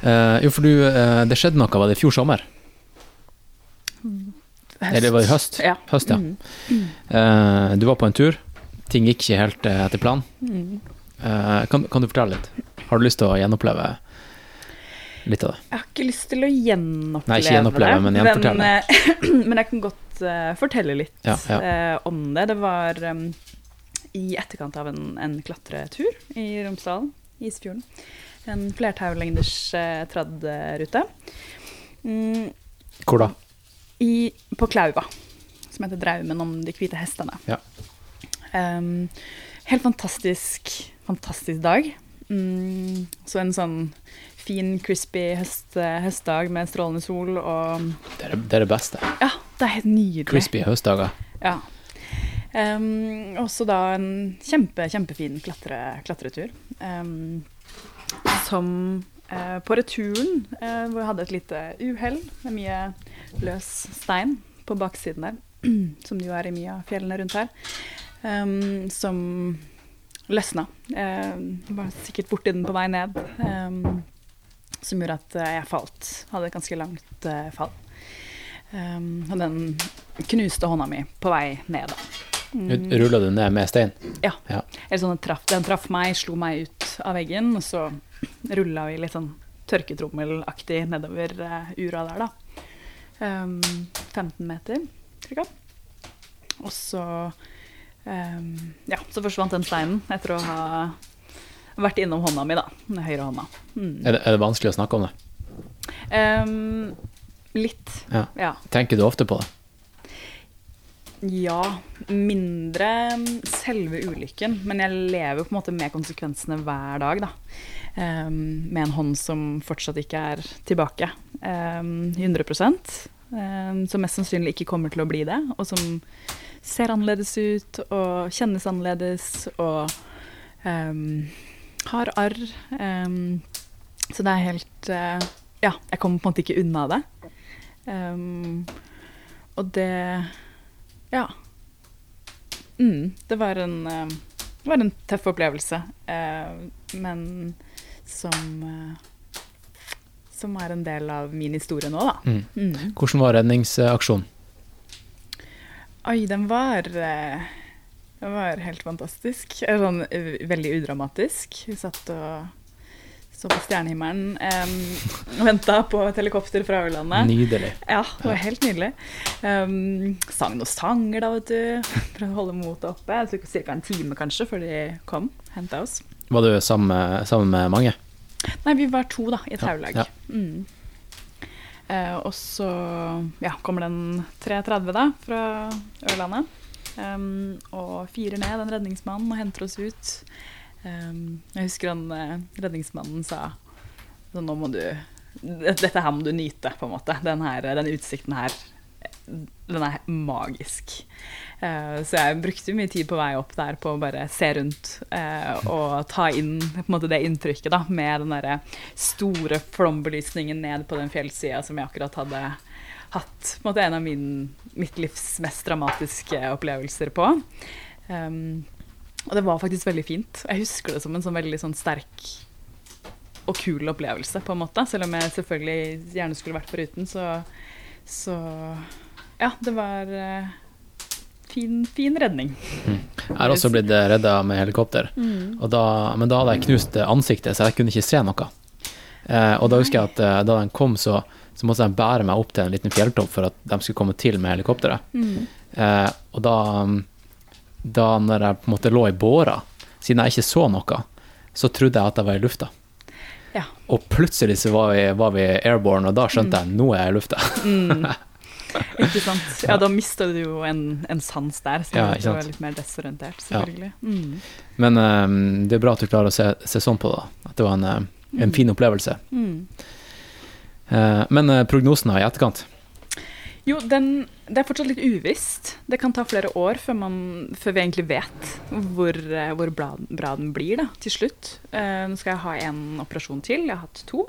Eh, jo, for du, eh, det skjedde noe, var det i fjor sommer? Eller det var i høst? Ja. Høst, ja. Mm. Eh, du var på en tur. Ting gikk ikke helt eh, etter planen. Mm. Eh, kan, kan du fortelle litt? Har du lyst til å gjenoppleve litt av det? Jeg har ikke lyst til å gjenoppleve Nei, ikke gjenoppleve, det. men gjenfortelle. Men, eh, men jeg kan godt uh, fortelle litt Ja, ja. Uh, om det. Det var um, i etterkant av en, en klatretur i Romsdalen, Isfjorden. En flertaulengders uh, trad-rute. Mm, Hvor da? i, på Klauva, som heter Draumen om de hvite hestene. Ja. Um, helt fantastisk, fantastisk dag. Mm, så en sånn fin, crispy høst, høstdag med strålende sol og Det er det, det, er det beste. Ja, det er helt nydelig. Crispy høstdager. Ja. Um, også da en kjempe, kjempefin klatre, klatretur. Um, som uh, på returen, uh, hvor jeg hadde et lite uhell med mye løs stein på baksiden der, som det jo er i mye av fjellene rundt her, um, som løsna. Eh, var sikkert borti den på vei ned. Eh, som gjorde at eh, jeg falt. Hadde et ganske langt eh, fall. Um, og den knuste hånda mi på vei ned. da. Rulla du ned med stein? Ja. Ja. Eller sånn, den, traff, den traff meg, slo meg ut av veggen, og så rulla vi litt sånn tørketrommelaktig nedover eh, ura der, da. Um, 15 meter, cirka. Og så um, Ja, så forsvant den steinen etter å ha vært innom hånda mi, da. Den høyre hånda. Mm. Er det, er det vanskelig å snakke om det? Um, litt, Ja. ja. Tenker du ofte på det? Ja, mindre selve ulykken, men jeg lever på en måte med konsekvensene hver dag, da. Um, med en hånd som fortsatt ikke er tilbake. Um, 100 ehm, Som mest sannsynlig ikke kommer til å bli det, og som ser annerledes ut og kjennes annerledes og um, har arr. Um, så det er helt uh, Ja, jeg kommer på en måte ikke unna det. Um, og det ja. Mm, det var en Det var en tøff opplevelse, uh, men som eh, Som er en del av min historie nå, da. Mm. Mm. Hvordan var redningsaksjonen? Oi, den var eh, Den var helt fantastisk. Eh, Sånn, eh, veldig udramatisk. Vi satt og så på stjernehimmelen um, venta på et helikopter fra Ørlandet. Nydelig. Ja, det var helt nydelig. Um, sang noen sanger, da, vet du. For å holde motet oppe. Tok ca. en time kanskje før de kom. Henta oss. Var du sammen sammen med mange? Nei, vi var to, da, i et Ja, ja. Mm. Eh, og så ja, kommer den 330 da, fra Ørlandet. Um, og firer ned en redningsmann og henter oss ut. Um, jeg husker han eh, redningsmannen sa så nå må du Dette her må du nyte, på en måte. Den, her, den utsikten her, den er magisk. Uh, så jeg brukte mye tid på vei opp der på å bare se rundt uh, og ta inn måte, det inntrykket da, med den derre store flombelysningen ned på den fjellsida som jeg akkurat hadde hatt en, måte, en av min, mitt livs mest dramatiske opplevelser på. Um, og det var faktisk veldig fint. Jeg husker det som en sånn veldig sånn sterk og kul opplevelse, på en måte. Selv om jeg selvfølgelig gjerne skulle vært foruten, så, så Ja, det var eh, fin, fin redning. Jeg har også blitt redda med helikopter, og da, men da hadde jeg knust ansiktet, så jeg kunne ikke se noe. Eh, og da husker jeg at eh, da de kom, så, så måtte de bære meg opp til en liten fjelltopp for at de skulle komme til med helikopteret. Eh, og da, da når jeg på en måte lå i båra, siden jeg ikke så noe, så trodde jeg at jeg var i lufta. Ja. Og plutselig så var vi, var vi airborne, og da skjønte jeg nå er jeg i lufta. Ikke sant? Ja, da mista du jo en, en sans der, så Ja, du var litt mer desorientert, selvfølgelig. Mm. Men um, det er bra at du klarer å se, se sånn på det, at det var en, en mm. fin opplevelse. Mm. Uh, men uh, prognosen da i etterkant? Jo, den, det er fortsatt litt uvisst. Det kan ta flere år før, man, før vi egentlig vet hvor, eh, hvor bra, bra den blir da, til slutt. Uh, nå skal jeg ha en operasjon til. Jeg har hatt to.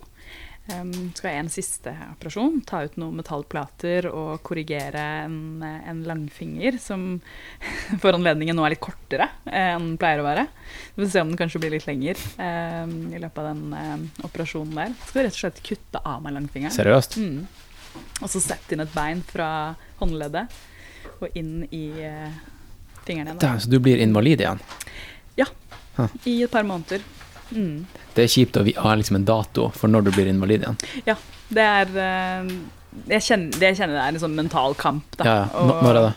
Um, skal jeg en siste operasjon. Ta ut noen metallplater og korrigere en, eh, en langfinger som for anledningen nå er litt kortere eh, enn den pleier å være. Vi får se om den kanskje blir litt lenger um, i løpet av den eh, operasjonen der. Skal rett og slett kutte av meg langfingeren. Seriøst? Mm. Og så sette inn et bein fra håndleddet og inn i uh, fingrene igjen. da. Så du blir invalid igjen? ja, I et par måneder. Mm. Det er kjipt å ha liksom en dato for når du blir invalid igjen. Ja. Det er eh, jeg kjenner, det jeg kjenner det er en sånn mental kamp. Da. Ja, ja. Når er det?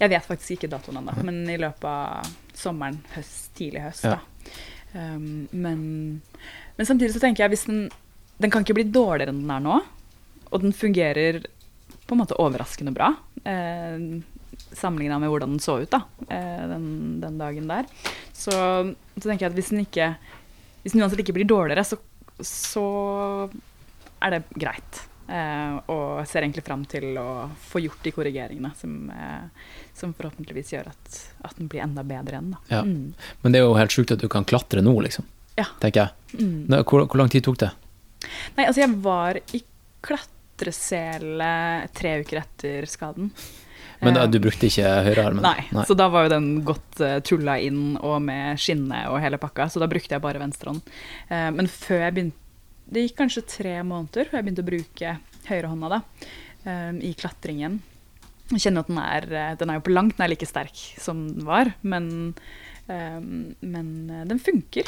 Jeg vet faktisk ikke datoen ennå, men i løpet av sommeren, høst, tidlig høst. Ja. Da. Um, men, men samtidig så tenker jeg hvis den Den kan ikke bli dårligere enn den er nå. Og den fungerer på en måte overraskende bra. Eh, Sammenligna med hvordan den så ut da, eh, den, den dagen der. Så, så tenker jeg at hvis den ikke Hvis den uansett ikke blir dårligere, så, så er det greit. Eh, og ser egentlig fram til å få gjort de korrigeringene som, eh, som forhåpentligvis gjør at, at den blir enda bedre igjen. Da. Ja. Mm. Men det er jo helt sjukt at du kan klatre nå, liksom. Ja. Tenker jeg. Mm. Nå, Hvor, hvor lang tid tok det? Nei, altså jeg var i klatresele tre uker etter skaden. Men da, Eh, du brukte ikke høyrearmen? Nei, så da var jo den godt uh, tulla inn og med skinne og hele pakka, så da brukte jeg bare venstrehånd. Uh, men før jeg begynte Det gikk kanskje tre måneder før jeg begynte å bruke høyrehånda da, uh, i klatringen. Jeg kjenner at den er, eh, den er jo på langt nær like sterk som den var, men, eh, men eh, den funker.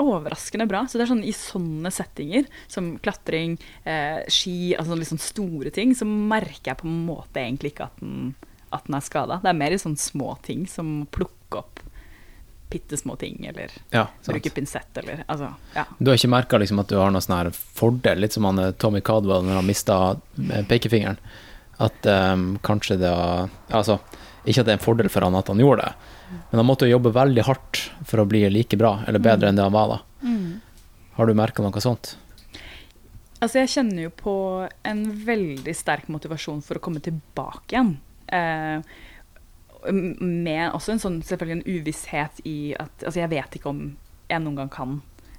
Overraskende bra. Så det er sånn I sånne settinger, som klatring, eh, ski, altså sånn store ting, så merker jeg på en måte egentlig ikke at den, at den er skada. Det er mer i sånne små ting som plukke opp bitte små ting, eller Ja, bruke pinsett, eller altså Ja. Du har ikke merka liksom at du har noen fordel, litt som han eh, Tommy Cadwell når han mista pekefingeren? At um, kanskje det var Altså, ikke at det er en fordel for han at han gjorde det, men han måtte jobbe veldig hardt for å bli like bra, eller bedre enn det han var da. Har du merka noe sånt? Altså, jeg kjenner jo på en veldig sterk motivasjon for å komme tilbake igjen. Eh, med også en sånn selvfølgelig en uvisshet i at Altså, jeg vet ikke om jeg noen gang kan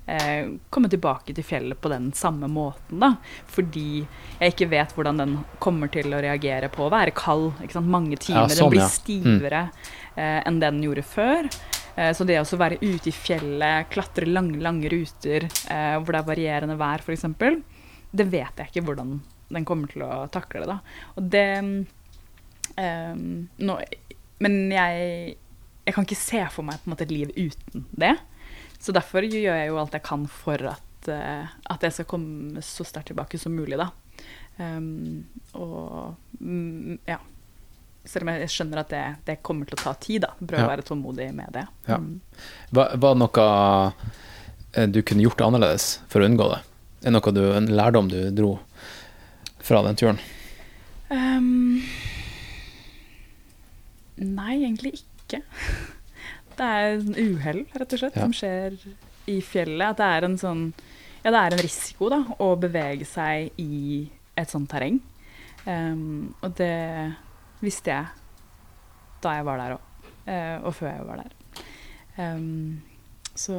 eh, komme tilbake til fjellet på den samme måten, da. Fordi jeg ikke vet hvordan den kommer til å reagere på å være kald. Mange timer. sånn, den blir ja. stivere eh, enn det den gjorde før. Eh, så det å være ute i fjellet, klatre lange, lange ruter eh, hvor det er varierende vær, f.eks., det vet jeg ikke hvordan den kommer til å takle det. da. Og det eh, nå, Men jeg, jeg kan ikke se for meg måte et liv uten det. Så derfor gjør jeg jo alt jeg kan for at, eh, at jeg skal komme så sterkt tilbake som mulig, da. Um, og mm, ja. Selv om jeg skjønner at det, det kommer til å ta tid, da. Prøve Ja. å være tålmodig med det. Ja. Mm. Var, det noe eh, du kunne gjort annerledes for å unngå det? Er det noe du, en lærdom du dro fra den turen? Um, nei, egentlig ikke. Det er en uhell, rett og slett, Ja. som skjer i fjellet. At det er en sånn Ja, det er en risiko, da, å bevege seg i et sånt terreng. Um, og det visste jeg da jeg var der òg. og før jeg var der. Um, så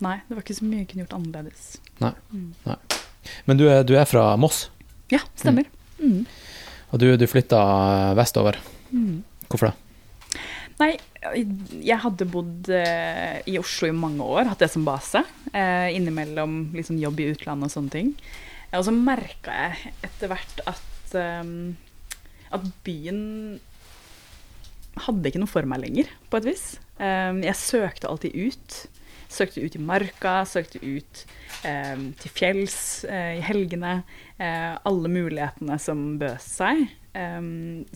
Nei, det var ikke så mye jeg kunne gjort annerledes. Men du er, du er fra Moss, Ja, stemmer. Mm. og du, du flytta vestover. Mm. Hvorfor det? Nei, jeg hadde bodd eh, i Oslo i mange år, hatt det som base. Eh, innimellom liksom, jobb i utlandet og sånne ting. Eh, og så merka jeg etter hvert at, eh, at byen hadde ikke noe for meg lenger, på et vis. Eh, jeg søkte alltid ut. Søkte ut i marka, søkte ut eh, til fjells eh, i helgene. Eh, alle mulighetene som bød seg. Eh,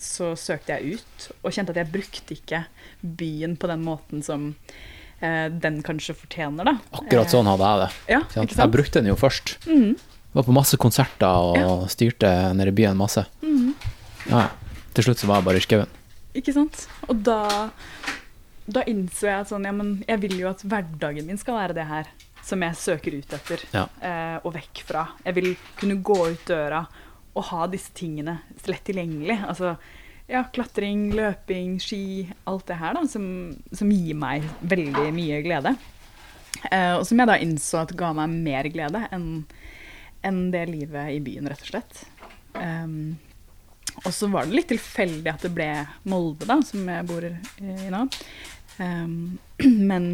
så søkte jeg ut, og kjente at jeg brukte ikke byen på den måten som eh, den kanskje fortjener, da. Akkurat sånn hadde jeg det. Ja? Jeg brukte den jo først. Mhm. Var på masse konserter og styrte nede i byen masse. Mhm. Ja, til slutt så var jeg bare i skauen. Ikke sant? Og da, da innså jeg at sånn, ja, men jeg vil jo at hverdagen min skal være det her som jeg søker ut etter Ja. eh, og vekk fra. Jeg vil kunne gå ut døra og ha disse tingene lett tilgjengelig. Altså ja, klatring, løping, ski, alt det her da, som, som gir meg veldig mye glede. Eh, og som jeg da innså at ga meg mer glede enn enn det livet i byen, rett og slett. Um, og så var det litt tilfeldig at det ble Molde, da, som jeg bor i nå. Um, men,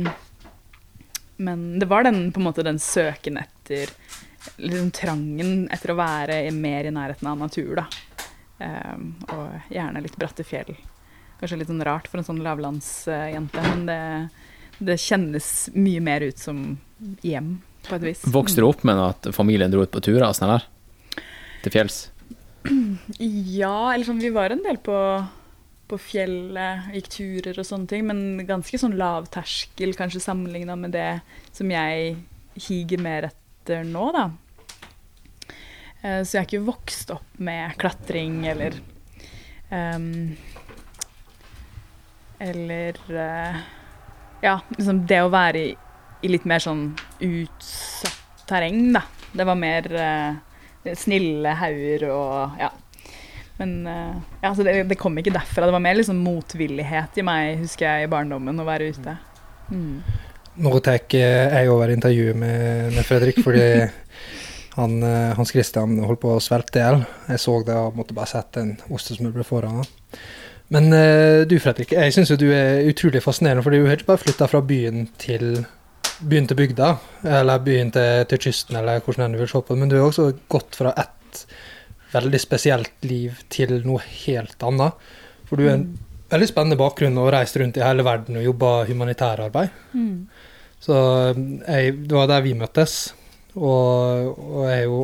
men det var den, på en måte, den søken etter liksom trangen etter å være mer i nærheten av natur, da. Um, og gjerne litt bratte fjell. Kanskje litt sånn rart for en sånn lavlandsjente, men det, det kjennes mye mer ut som hjem, på et vis. Vokste du opp med at familien dro ut på turer og sånn her? Til fjells? Ja, eller sånn, vi var en del på, på fjellet, gikk turer og sånne ting, men ganske sånn lav terskel, kanskje sammenligna med det som jeg higer mer etter nå, da. Eh, Så jeg har ikke vokst opp med klatring eller um, Eller uh, Ja, liksom det å være i, i litt mer sånn utsatt terreng, da. Det var mer eh, snille hauger og ja. Men eh, ja, så det, det kom ikke derfra. Det var mer liksom motvillighet i meg, husker jeg, i barndommen, å være ute. Mm. Nå tar jeg over intervjuet med, med Fredrik, fordi Han, eh, Hans Christian holdt på å svelte i hjel. Jeg så det og måtte bare sette en ostesmørbrød foran han. Men eh, du Fredrik, jeg syns du er utrolig fascinerende, for du har ikke bare flytta fra byen til byen til bygda, eller byen til, til kysten, eller hvordan du vil se på det, men du har også gått fra ett veldig spesielt liv til noe helt annet. For du er en veldig spennende bakgrunn og reist rundt i hele verden og jobba humanitærarbeid. Mm. Så eh, jeg, det var der vi møttes, og, og jeg har jo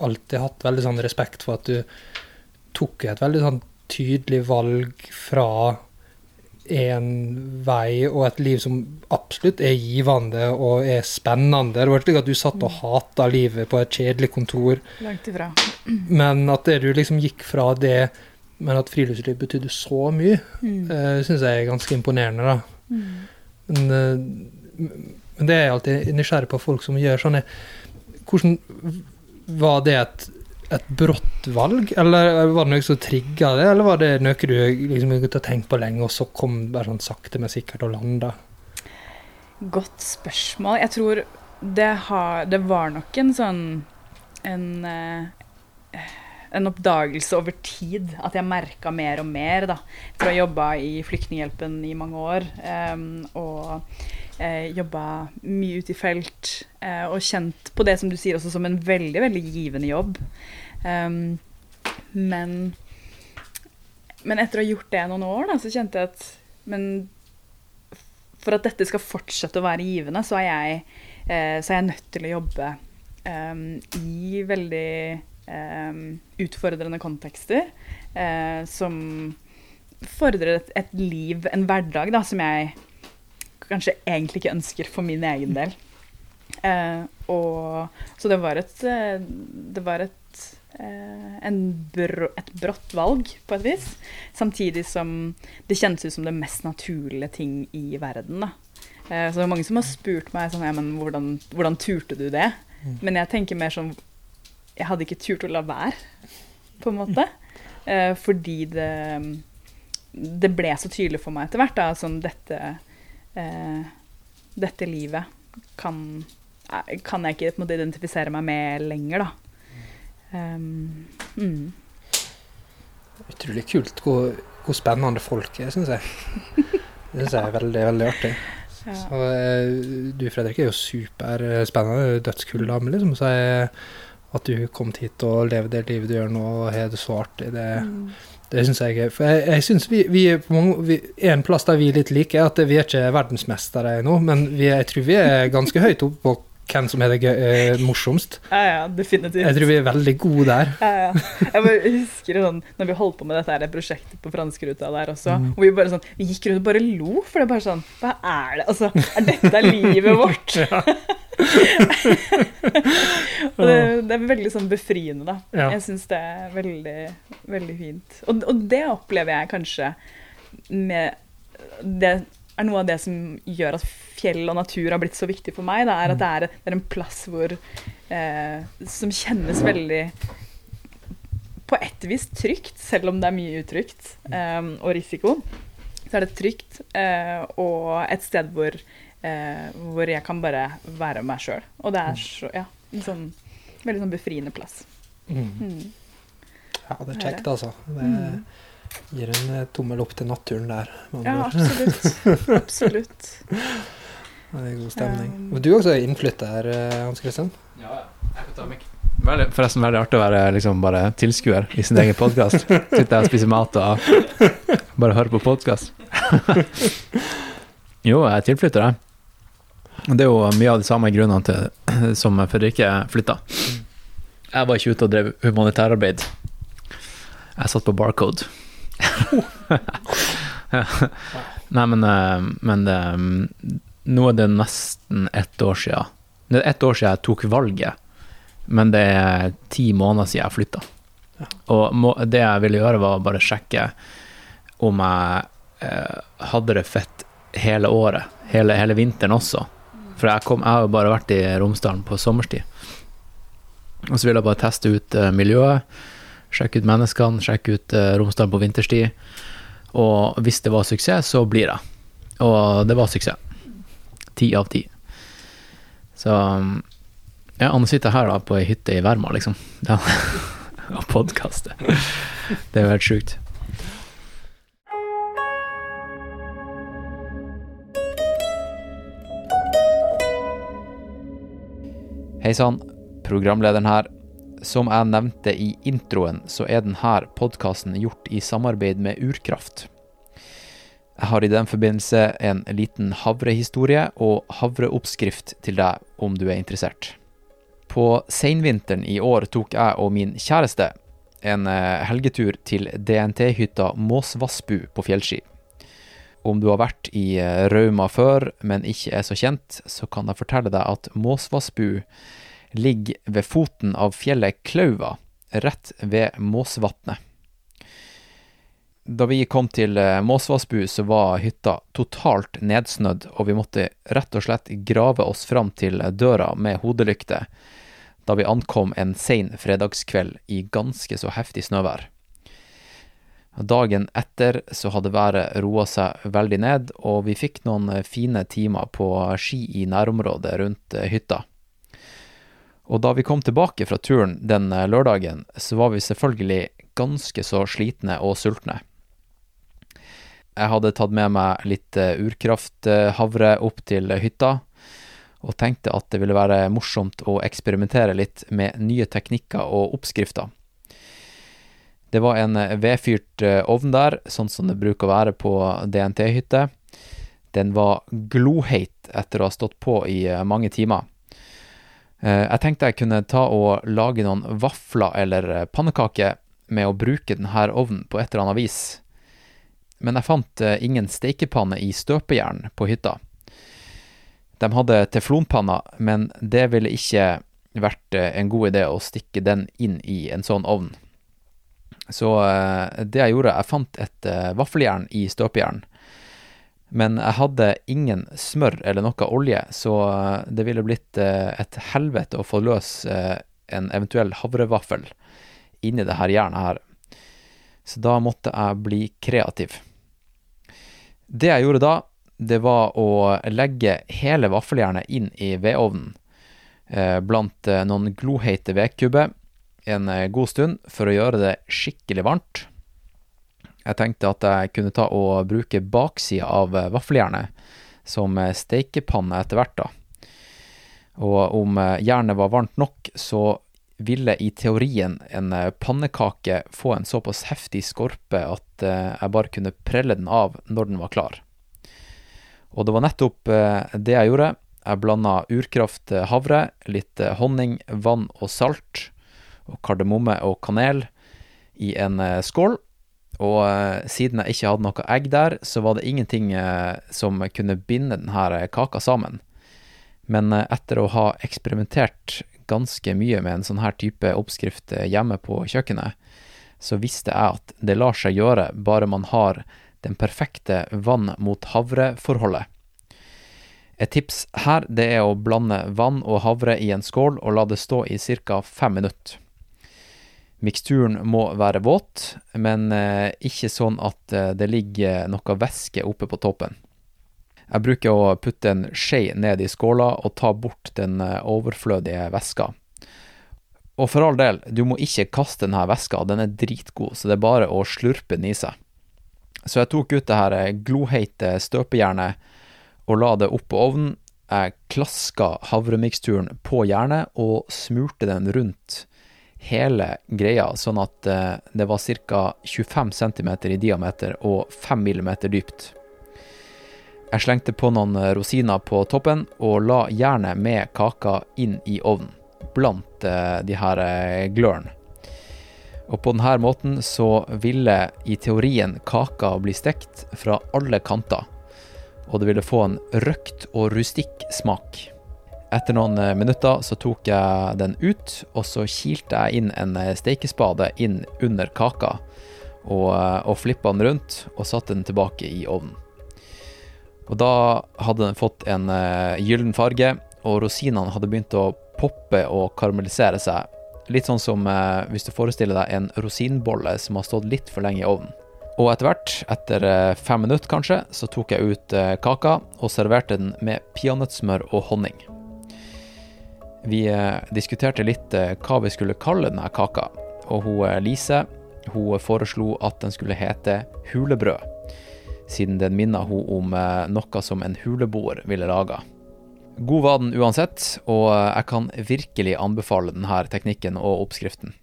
alltid hatt veldig sånn respekt for at du tok et veldig sånn tydelig valg fra en vei og et liv som absolutt er givende og er spennende. Det var ikke slik at du satt og hata livet på et kjedelig kontor, Langt ifra. men at det du liksom gikk fra det, men at friluftsliv betydde så mye, Mm. uh, syns jeg er ganske imponerende. da. Men, eh, men det er jeg alltid nysgjerrig på folk som gjør sånn. Hvordan Var det et, et brått valg, eller var det noe som trigga det, eller var det noe du liksom gikk tenkt på lenge, og så kom bare sånn sakte, men sikkert og landa? Godt spørsmål. Jeg tror det, har, det var nok en sånn en, eh, en oppdagelse over tid. At jeg merka mer og mer. da. For ha jobba i Flyktninghjelpen i mange år. Um, og eh, jobba mye ute i felt. eh, og kjent på det som du sier også som en veldig veldig givende jobb. Em, men, men etter å ha gjort det noen år, da, så kjente jeg at men for at dette skal fortsette å være givende, så er jeg, eh, så er jeg nødt til å jobbe um, i veldig um, utfordrende kontekster uh, som fordrer et, et liv, en hverdag, da, som jeg kanskje egentlig ikke ønsker for min egen del. Uh, og, så det var et, eh, det var et, eh, en brå, et brått valg, på et vis. Samtidig som det kjennes ut som det mest naturlige ting i verden. Da. Eh, så det er mange som har spurt meg sånn, ja, men hvordan, hvordan turte du det? Men jeg tenker mer sånn Jeg hadde ikke turt å la være, på en måte. Eh, fordi det Det ble så tydelig for meg etter hvert da, sånn dette eh, Dette livet kan, kan jeg ikke måte, identifisere meg med lenger, da. Um, mm. Utrolig kult hvor, hvor spennende folk er, syns jeg. Det syns jeg er veldig, veldig artig. Ja. Så eh, du Fredrik er jo superspennende, dødskul dame, liksom. Så jeg, at du kom hit og lever det livet du gjør nå, og har det så artig, det, det syns jeg er For jeg, jeg syns vi, vi er på mange vi, En plass der vi er litt like, er at vi er ikke verdensmestere ennå, men vi, jeg tror vi er ganske høyt oppe på hvem som er det gøy, eh, morsomst. ja, ja, definitivt. Jeg tror vi er veldig gode der. Ja, ja. Jeg bare husker sånn, når vi holdt på med dette her prosjektet på Franskeruta der også, Mm. og vi bare sånn, vi gikk rundt og bare lo, for det er bare sånn, hva er det? Altså, er dette livet vårt? og det, det er veldig sånn befriende, da. Ja. Jeg syns det er veldig, veldig fint. Og, og det opplever jeg kanskje med Det er noe av det som gjør at fjell og natur har blitt så viktig for meg. Det er at det er, det er en plass hvor eh, Som kjennes veldig på et vis trygt, selv om det er mye utrygt eh, og risiko. Så er det trygt, eh, og et sted hvor, eh, hvor jeg kan bare være meg sjøl. Og det er så, ja, en sånn veldig sånn befriende plass. Mm. Mm. Ja, det er kjekt, altså. Det gir en eh, tommel opp til naturen der. Ja, absolutt. Absolutt. Det er god stemning. Um, Og du er også innflytter, eh, Hans Christian? Ja, jeg kan ta meg. Veldig, forresten veldig artig å være liksom bare tilskuer i sin egen podkast. Sitte der og spise mat og bare høre på podkast. jo, jeg er tilflytter, jeg. Det er jo mye av de samme grunnene til som Fredrikke flytta. Jeg var ikke ute og drev humanitærarbeid. Jeg satt på Barcode. Ja. Nei, men, eh, men det, nå er det nesten ett år siden. Det er ett år siden jeg tok valget, men det er ti måneder siden jeg flytta. Og må, det jeg ville gjøre, var bare sjekke om jeg eh, hadde det fett hele året, hele, hele vinteren også. For jeg, kom, jeg har jo bare vært i Romsdalen på sommerstid. Og så ville jeg bare teste ut eh, miljøet, sjekke ut menneskene, sjekke ut eh, Romsdalen på vinterstid. Og hvis det var suksess, så blir jeg. Og det var suksess. Ti av ti. Så Ja, han sitter her da på ei hytte i Verma, liksom. Og podkaster. Det er jo helt sjukt. Hei sann, programlederen her. Som jeg nevnte i introen, så er denne podkasten gjort i samarbeid med Urkraft. Jeg har i den forbindelse en liten havrehistorie og havreoppskrift til deg om du er interessert. På seinvinteren i år tok jeg og min kjæreste en eh, helgetur til DNT-hytta Måsvassbu på fjellski. Om du har vært i eh, Rauma før, men ikke er så kjent, så kan jeg fortelle deg at Måsvassbu ligger ved foten av fjellet Klauva, rett ved Måsvatnet. Da vi kom til eh, Måsvassbu, så var hytta totalt nedsnødd, og vi måtte rett og slett grave oss fram til døra med hodelykte da vi ankom en sein fredagskveld i ganske så heftig snøvær. Dagen etter så hadde været roa seg veldig ned, og vi fikk noen fine timer på ski i nærområdet rundt hytta. Og da vi kom tilbake fra turen den lørdagen, så var vi selvfølgelig ganske så slitne og sultne. Jeg hadde tatt med meg litt urkrafthavre opp til hytta, og tenkte at det ville være morsomt å eksperimentere litt med nye teknikker og oppskrifter. Det var en vedfyrt ovn der, sånn som det bruker å være på DNT-hytte. Den var gloheit etter å ha stått på i mange timer. Jeg tenkte jeg kunne ta og lage noen vafler eller pannekaker med å bruke denne ovnen på et eller annet vis. Men jeg fant ingen stekepanne i støpejern på hytta. De hadde teflonpanna, men det ville ikke vært en god idé å stikke den inn i en sånn ovn. Så det jeg gjorde, jeg fant et vaffeljern i støpejern. Men jeg hadde ingen smør eller noe olje, så det ville blitt et helvete å få løs en eventuell havrevaffel inni det her jernet her. Så da måtte jeg bli kreativ. Det jeg gjorde da, det var å legge hele vaffeljernet inn i vedovnen blant noen gloheite vedkubber en god stund for å gjøre det skikkelig varmt. Jeg tenkte at jeg kunne ta og bruke baksida av vaffeljernet som steikepanne etter hvert, da. Og om jernet var varmt nok, så ville i teorien en pannekake få en såpass heftig skorpe at jeg bare kunne prelle den av når den var klar. Og det var nettopp det jeg gjorde. Jeg blanda urkraft havre, litt honning, vann og salt, og kardemomme og kanel i en skål. Og siden jeg ikke hadde noe egg der, så var det ingenting som kunne binde denne kaka sammen. Men etter å ha eksperimentert ganske mye med en sånn her type oppskrift hjemme på kjøkkenet, så visste jeg at det lar seg gjøre bare man har den perfekte vann mot havre-forholdet. Et tips her det er å blande vann og havre i en skål og la det stå i ca. fem minutter. Miksturen må være våt, men ikke sånn at det ligger noe væske oppe på toppen. Jeg bruker å putte en skje ned i skåla og ta bort den overflødige væska. Og for all del, du må ikke kaste denne væska, den er dritgod, så det er bare å slurpe den i seg. Så jeg tok ut det her gloheite støpejernet og la det opp på ovnen. Jeg klaska havremiksturen på jernet og smurte den rundt hele greia, sånn at det var ca. 25 cm i diameter og 5 mm dypt. Jeg slengte på noen rosiner på toppen og la jernet med kaka inn i ovnen, blant de her glørne. Og på denne måten så ville i teorien kaka bli stekt fra alle kanter, og det ville få en røkt og rustikk smak. Etter noen minutter så tok jeg den ut, og så kilte jeg inn en steikespade inn under kaka, og, og flippa den rundt og satte den tilbake i ovnen. Og da hadde den fått en gyllen farge, og rosinene hadde begynt å poppe og karamellisere seg Litt sånn som eh, hvis du forestiller deg en rosinbolle som har stått litt for lenge i ovnen. Og etter hvert, etter eh, fem minutter kanskje, så tok jeg ut eh, kaka og serverte den med peanøttsmør og honning. Vi eh, diskuterte litt eh, hva vi skulle kalle denne kaka, og hun eh, Lise hun foreslo at den skulle hete hulebrød, siden den minna hun om noe som en huleboer ville laga. God var den uansett, og jeg kan virkelig anbefale denne teknikken og oppskriften.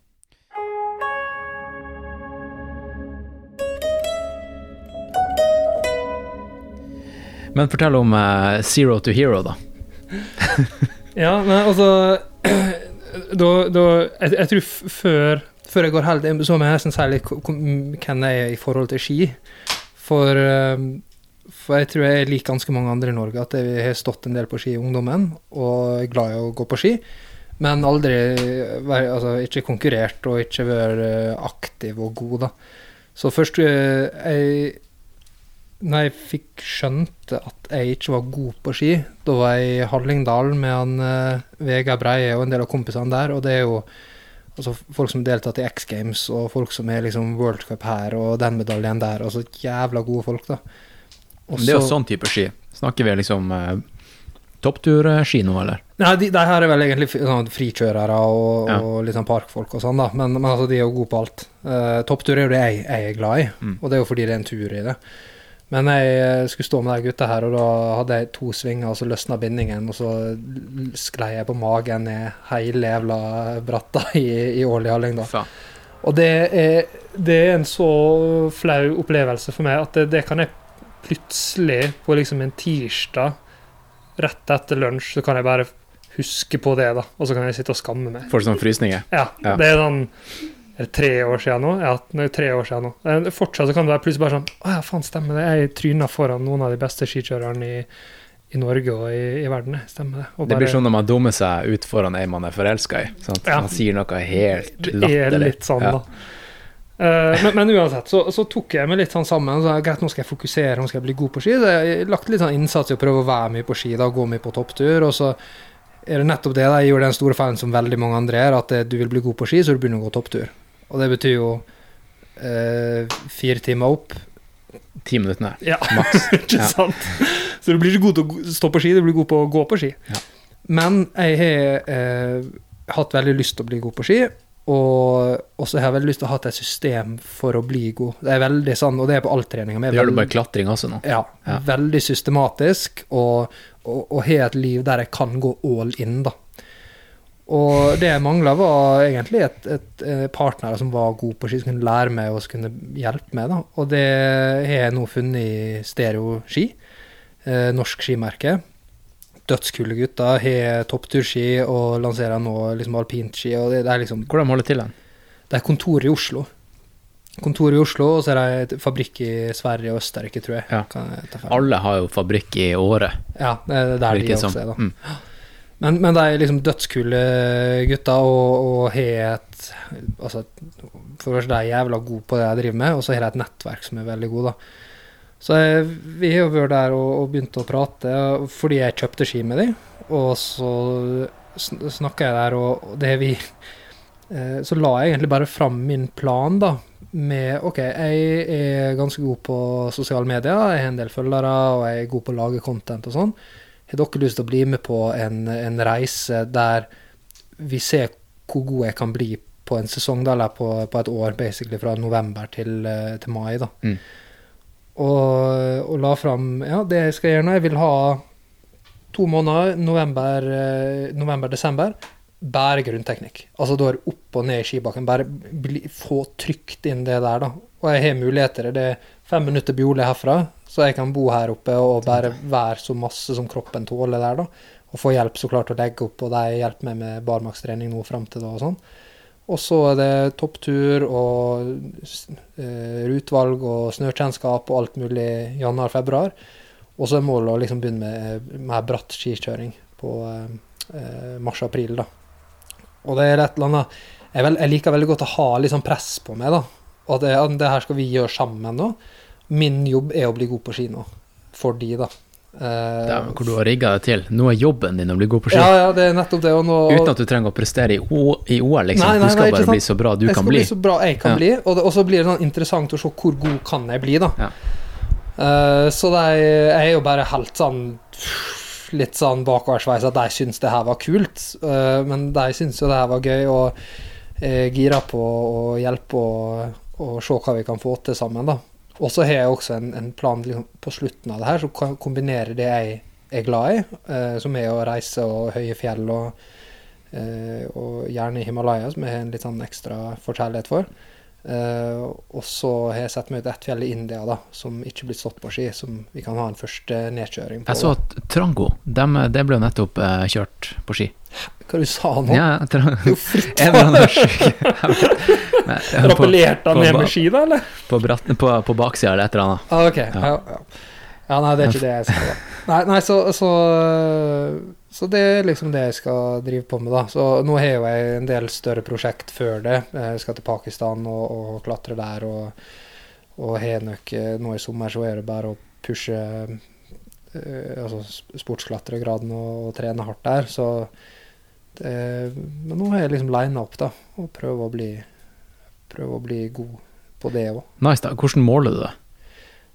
Men fortell om Zero to Hero, da. Ja, men altså Da, da jeg, jeg tror før, før jeg går helt inn, så må jeg nesten si litt hvem jeg er i forhold til ski. For, eh, for jeg tror jeg er lik ganske mange andre i Norge, at jeg har stått en del på ski i ungdommen og er glad i å gå på ski. Men aldri altså, ikke konkurrert og ikke vært eh, aktiv og god, da. Så først eh, jeg når jeg fikk skjønt at jeg ikke var god på ski, da var jeg i Hallingdal med han uh, Vegard Breie og en del av kompisene der, og det er jo altså, folk som deltatt i X Games, og folk som er liksom World Cup her og den medaljen der, altså jævla gode folk, da. Også, Det er jo sånn type ski. Snakker vi liksom uh, toppturski nå, eller? Nei, de, de her er vel egentlig sånn frikjørere og, Ja. og litt sånn parkfolk og sånn, da. Men, men altså, de er jo gode på alt. Uh, Topptur er jo det jeg, jeg er glad i, Mm. og det er jo fordi det er en tur i det. Men jeg eh, skulle stå med de gutta her, og da hadde jeg to svinger, og så løsna bindingen, og så sklei jeg på magen ned hele jævla bratta i, i Ål i Hallingdal. Faen. Og det er, det er en så flau opplevelse for meg at det, det kan jeg plutselig, på liksom en tirsdag rett etter lunsj, så kan jeg bare huske på det, da. Og så kan jeg sitte og skamme meg. Får du sånne frysninger? Ja, Ja. det er sånn er det tre år siden nå? Ja, er tre år siden nå. Fortsatt så kan det være plutselig bare sånn Å ja, faen, stemmer det. Jeg tryna foran noen av de beste skikjørerne i, i Norge og i, i verden. Stemmer det. Og Det blir sånn når man dummer seg ut foran ei man er forelska i. Sant? Ja. Man sier noe helt er latterlig. litt sånn, Ja. da. Uh, men, men uansett, så, så tok jeg meg litt sånn sammen. Så greit, nå skal jeg fokusere, nå skal jeg bli god på ski. Så jeg lagt litt sånn innsats i å prøve å være mye på ski, da, gå mye på topptur. Og så er det nettopp det da, jeg gjorde den store feilen som veldig mange andre gjør, at eh, du vil bli god på ski, så du begynner å gå topptur. Og det betyr jo eh, fire timer opp. Ti minutter. Ja, Maks. ikke Ja. sant? Så du blir ikke god til å stå på ski, du blir god på å gå på ski. Ja. Men jeg har eh, hatt veldig lyst til å bli god på ski, og også har jeg veldig lyst til å ha et system for å bli god. Det er veldig sånn, og det er på all trening. er Gjør du bare klatring også nå? Ja, Ja. veldig systematisk, og, og, og har et liv der jeg kan gå all in, da. Og det jeg mangla, var egentlig et, et, eh, partner som var god på ski, som kunne lære meg og som kunne hjelpe meg. da. Og det har jeg nå funnet i Stereo Ski, eh, norsk skimerke. Dødskule gutter, har toppturski og lanserer nå liksom alpintski. og det, det er liksom Hvordan holder til den? det er kontor i Oslo. Kontor i Oslo, og så er det et fabrikk i Sverige og Østerrike, tror jeg. Ja. Kan jeg ta? Alle har jo fabrikk i året, Ja, det er der de også er, da. Mm. Men, men de liksom dødskule gutta og, og har et altså, For det de er jævla gode på det jeg driver med, og så har de et nettverk som er veldig gode, da. Så jeg, vi har vært der og, og begynt å prate fordi jeg kjøpte ski med dem. Og så snakka jeg der, og det vi eh, Så la jeg egentlig bare fram min plan, da. Med OK, jeg er ganske god på sosiale medier, jeg har en del følgere, og jeg er god på å lage content og sånn. Har dere lyst til å bli med på en, en reise der vi ser hvor god jeg kan bli på en sesong, da, eller på, på et år, basically fra november til, eh, til mai, da. Mm. Og, og la fram Ja, det jeg skal gjøre nå, jeg vil ha to måneder, november-desember, november, bare grunnteknikk. Altså da er det opp og ned i skibakken. Bare bli, få trykt inn det der, da. Og jeg har muligheter. Det er fem minutter Bjole herfra, så jeg kan bo her oppe og bare være så masse som kroppen tåler der, da. Og få hjelp så klart å legge opp, og de hjelper meg med barmarkstrening nå fram til da og sånn. Og så er det topptur og uh, rutevalg og snøkjennskap og alt mulig januar-februar. Og så er målet å liksom begynne med, mer bratt skikjøring på uh, mars-april, da. Og det er et eller annet jeg, vel, jeg liker veldig godt å ha litt sånn press på meg, da. Og at det, det her skal vi gjøre sammen nå. Min jobb er å bli god på ski nå. For de, da. Eh, Dæven, hvor du har rigga deg til. Nå er jobben din å bli god på ski. ja, ja, det er nettopp det. Og nå, Uten at du trenger å prestere i, O- i OL, liksom. Nei, nei, du skal nei, bare bli så bra du jeg kan skal bli. bli så bra jeg kan Ja. bli, og, det, og så blir det sånn interessant å se hvor god kan jeg bli, da. Ja. Uh, så jeg er jo bare helt sånn litt sånn bakoversveis at de syns det her var kult. uh, men de syns jo det her var gøy, og er gira på å hjelpe og, og se hva vi kan få til sammen. da. Og så har jeg også en, en plan liksom, på slutten av det her, som kombinerer det jeg er glad i, eh, som er å reise og høye fjell, og, eh, og gjerne Himalaya, som jeg har en litt sånn ekstra forkjærlighet for. Eh, og så har jeg sett meg ut ett fjell i India da, som ikke blir stått på ski, som vi kan ha en første nedkjøring på. Jeg så at Trango, dem, det ble jo nettopp eh, kjørt på ski. Hva du sa nå? Ja, Trango. Er jo fritt eh, Rappellerte han ned med ski, da, eller? på, bratt, på, på baksida eller et eller annet. Ah, ok. Ja. Ja, ja. nei, det er ikke det jeg skal da. Nei, nei så, så, så det er liksom det jeg skal drive på med, da. Så nå har jo jeg en del større prosjekt før det. Jeg skal til Pakistan og, og klatre der, og, og har nok eh, nå i sommer så er det bare å pushe eh, altså sportsklatregraden og, og trene hardt der. Så det, Men nå har jeg liksom lina opp, da, og prøver å bli, prøver å bli god på det òg. Nice, da. Hvordan måler du det?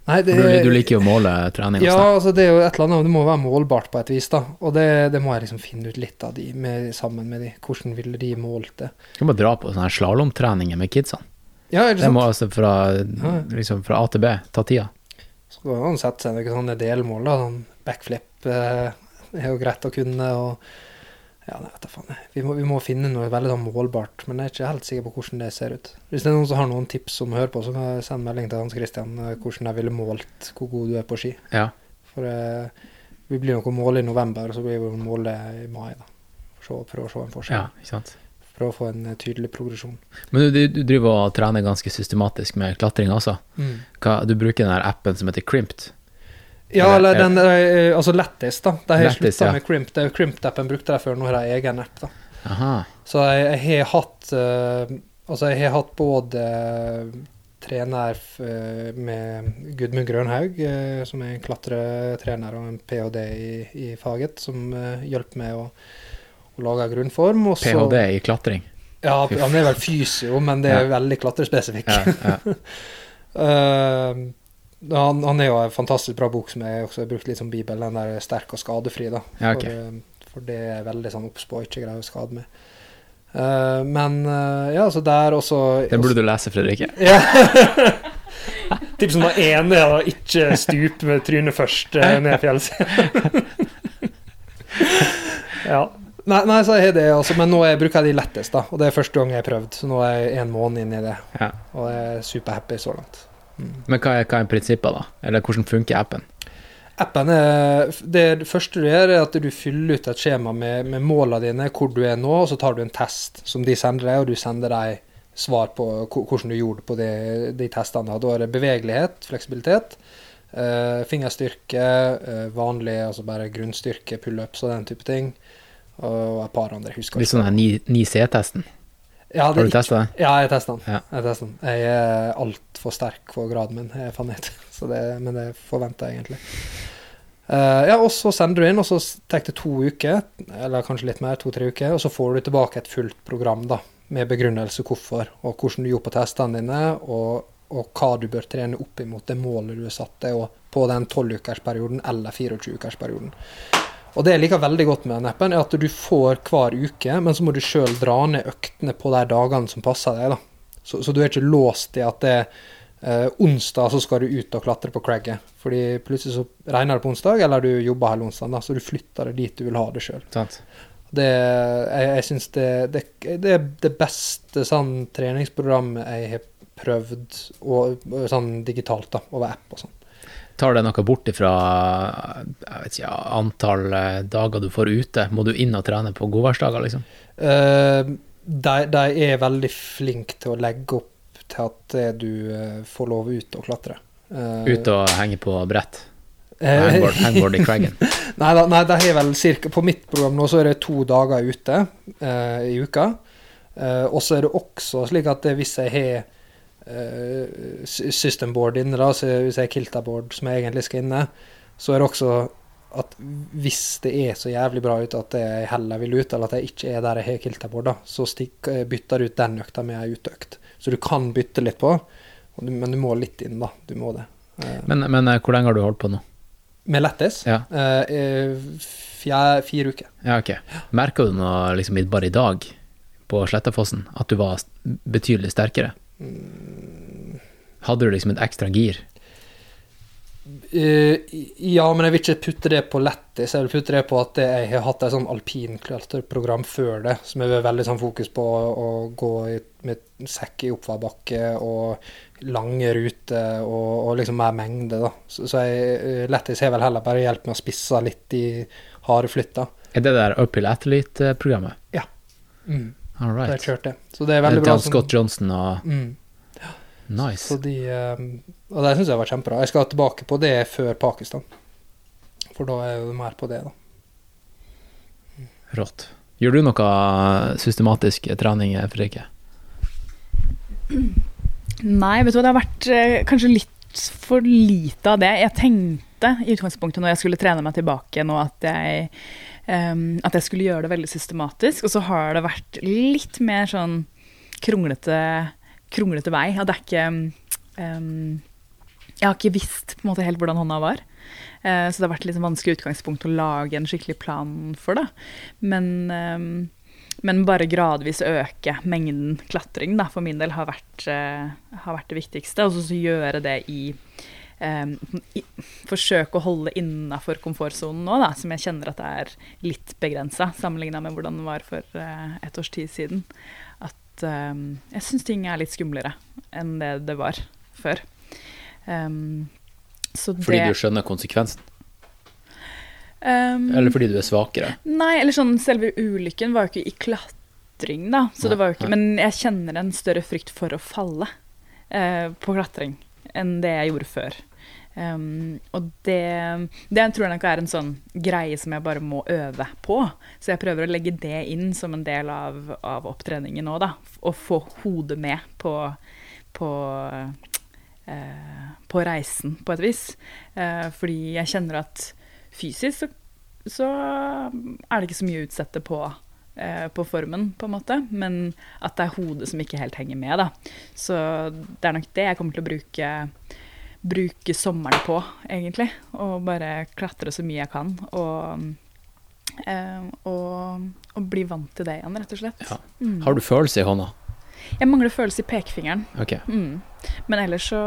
Nei, det du, du liker jo å måle trening. Ja, altså det er jo et eller annet, det må være målbart på et vis, da. Og det, det må jeg liksom finne ut litt av de, med, sammen med de. Hvordan ville de målt det? Du kan bare dra på sånne slalåmtreninger med kidsene. Ja, er det Det må altså fra, liksom fra A til B ta tida. Så kan man sette seg noen sånne delmål, da. Sånn backflip eh, er jo greit å kunne, og ja, nei, vet faen. Vi må, vi må finne noe veldig målbart, men jeg er ikke helt sikker på hvordan det ser ut. Hvis det er noen som har noen tips som hører på, så kan jeg sende melding til Hans Christian eh, hvordan jeg ville målt hvor god du er på ski. Ja. For eh, vi blir nok å måle i november, og så blir vi å måle i mai, da. Så, prøve å se en forskjell. ja, ikke sant. Prøve å få en eh, tydelig progresjon. Men du, du, driver og trener ganske systematisk med klatring også. Mm. Hva, du bruker den appen som heter Crimped. Ja, Eller- eller den der, Altså Lattis, da. De har slutta ja. med Crimp. Det jo Crimp-appen brukte de før, nå har de egen app, da. Aha. Så jeg, jeg har hatt uh, Altså, jeg har hatt både eh, trener eh, med Gudmund Grønhaug, eh, som er en klatretrener og en ph.d. i, i faget, som eh, hjelper meg å, å lage grunnform. og så- PhD i klatring. Ja, han er vel fysio, men det er veldig klatrespesifikk. Ja, ja. Eh, han, han er jo en fantastisk bra bok som jeg også har brukt litt som bibel, den der 'Sterk og skadefri'. da. Ja, okay. for, eh, for det er veldig sånn obs på ikke greie å skade meg. Uh, men uh, ja, så der også Den burde du lese, Fredrikke. ja. Tips nummer én er å ikke stupe med trynet først uh, ned fjellsiden. ja. Nei, nei, så er det altså, men nå jeg bruker jeg de lettest, da. Og det er første gang jeg har prøvd. Så nå er jeg en måned inn i det, Ja. og jeg er superhappy så langt. Men hva er, hva er prinsippet, da? Eller hvordan funker appen? Appen er, det, første du gjør, er at du fyller ut et skjema med, med målene dine, hvor du er nå, og så tar du en test som de sender deg, og du sender deg svar på hvordan du gjorde på de, de testene. Da er det bevegelighet, fleksibilitet, eh, fingerstyrke, eh, vanlig, altså bare grunnstyrke, pullups og den type ting, og et par andre, jeg husker Litt sånn her 9C-testen. Ja, Har du testa det? Ja, jeg testa den. Ja. Jeg, testet den. jeg er altfor sterk for graden min, jeg fant. Så det, men det forventer jeg egentlig. Uh, ja, og så sender du inn, og så tar det to uker, eller kanskje litt mer, to-tre uker, og så får du tilbake et fullt program da, med begrunnelse hvorfor, og hvordan du gjorde på testene dine, og, og hva du bør trene opp imot det målet du har satt deg, og på den 12-ukersperioden eller 24-ukersperioden. Og det jeg liker veldig godt med den appen, er at du får hver uke, men så må du sjøl dra ned øktene på de dagene som passer deg. da. Så, så du er ikke låst i at det eh, onsdag så skal du ut og klatre på cragget. Fordi plutselig så regner det på onsdag, eller du jobber hele onsdagen, da, så du flytter det dit du vil ha det sjøl. Det, jeg, jeg syns det, det, det er det beste sånn treningsprogrammet jeg har prøvd, og sånn digitalt, da, over app og sånn. Tar det noe bort ifra ikke, antall eh, dager du får ute? Må du inn og trene på godværsdager, liksom? Uh, de, de er veldig flinke til å legge opp til at eh, du uh, får lov ut og klatre. Uh, Ut og henge på brett? Hangboard, hangboard i Craggen? nei, da, nei, de har vel cirka På mitt program nå så er det to dager ute i uka. Og så er det også slik at hvis jeg har systemboard inne, da, så hvis jeg kilter board som jeg egentlig skal inne, så er det også at hvis det er så jævlig bra ut at jeg heller vil ut, eller at jeg ikke er der jeg har kiltaboard, da, så stikk, eh, bytter du ut den økta med ei uteøkt. Så du kan bytte litt på, men du må litt inn, da. Du må det. Eh, Men, men eh, hvor lenge har du holdt på nå? Med lettis? Ja. Eh, eh, fire uker. Ja, ok. Merka du noe liksom bare i dag på Slettafossen, at du var betydelig sterkere? Hadde du liksom et ekstra gir? Uh, ja, men jeg vil ikke putte det på lettis. Jeg vil putte det på at jeg har hatt et sånn alpinklatreprogram før det, som jeg har veldig sånn fokus på å, gå i, med sekk i oppvarbakke og lange ruter og, og liksom mer mengde, da. Så, så jeg, eh, lettis har vel heller bare hjulpet meg å spisse litt i harde flytter. Er det der Uphill Athlete-programmet? Ja. Mm. All right. jeg kjørte jeg. Så det er veldig bra. han Scott Johnson og Mm. Nice. Så de, eh, og det syns jeg var kjempebra. Jeg skal tilbake på det før Pakistan. For da er jo mer på det, da. Rått. Gjør du noe systematisk trening, Fredrikke? Nei, vet du hva, det har vært eh, kanskje litt for lite av det. Jeg tenkte i utgangspunktet når jeg skulle trene meg tilbake nå, at jeg, em, at jeg skulle gjøre det veldig systematisk. Og så har det vært litt mer sånn kronglete, kronglete vei. At det er ikke um, Jeg har ikke visst på en måte helt hvordan hånda var. Eh, så det har vært litt sånn vanskelig utgangspunkt å lage en skikkelig plan for det. Men men bare gradvis øke mengden klatring da, for min del har vært, eh, har vært det viktigste. Og så gjøre det i, i Forsøke å holde innafor komfortsonen nå, da, som jeg kjenner at det er litt begrensa sammenligna med hvordan det var for eh, et års tid siden. At eh, jeg syns ting er litt skumlere enn det det var før. Um, så Fordi det, du skjønner konsekvensen? um, Eller fordi du er svakere? Nei, eller sånn selve ulykken var jo ikke i klatring, da. Så det var jo ikke, nei. men jeg kjenner en større frykt for å falle eh, på klatring enn det jeg gjorde før. Um, og det, det tror jeg nok er en sånn greie som jeg bare må øve på. Så jeg prøver å legge det inn som en del av, av opptreningen nå, da. Å få hodet med på, på eh, på reisen, på et vis. Eh, fordi jeg kjenner at fysisk så, så er det ikke så mye å utsette på, eh, på formen, på en måte. Men at det er hodet som ikke helt henger med, da. Så det er nok det jeg kommer til å bruke, bruke sommeren på, egentlig. Og bare klatre så mye jeg kan. Og, eh, og, og bli vant til det igjen, rett og slett. Ja. Mm. Har du følelse i hånda? Jeg mangler følelse i pekefingeren. Okay. Mm. Men ellers så,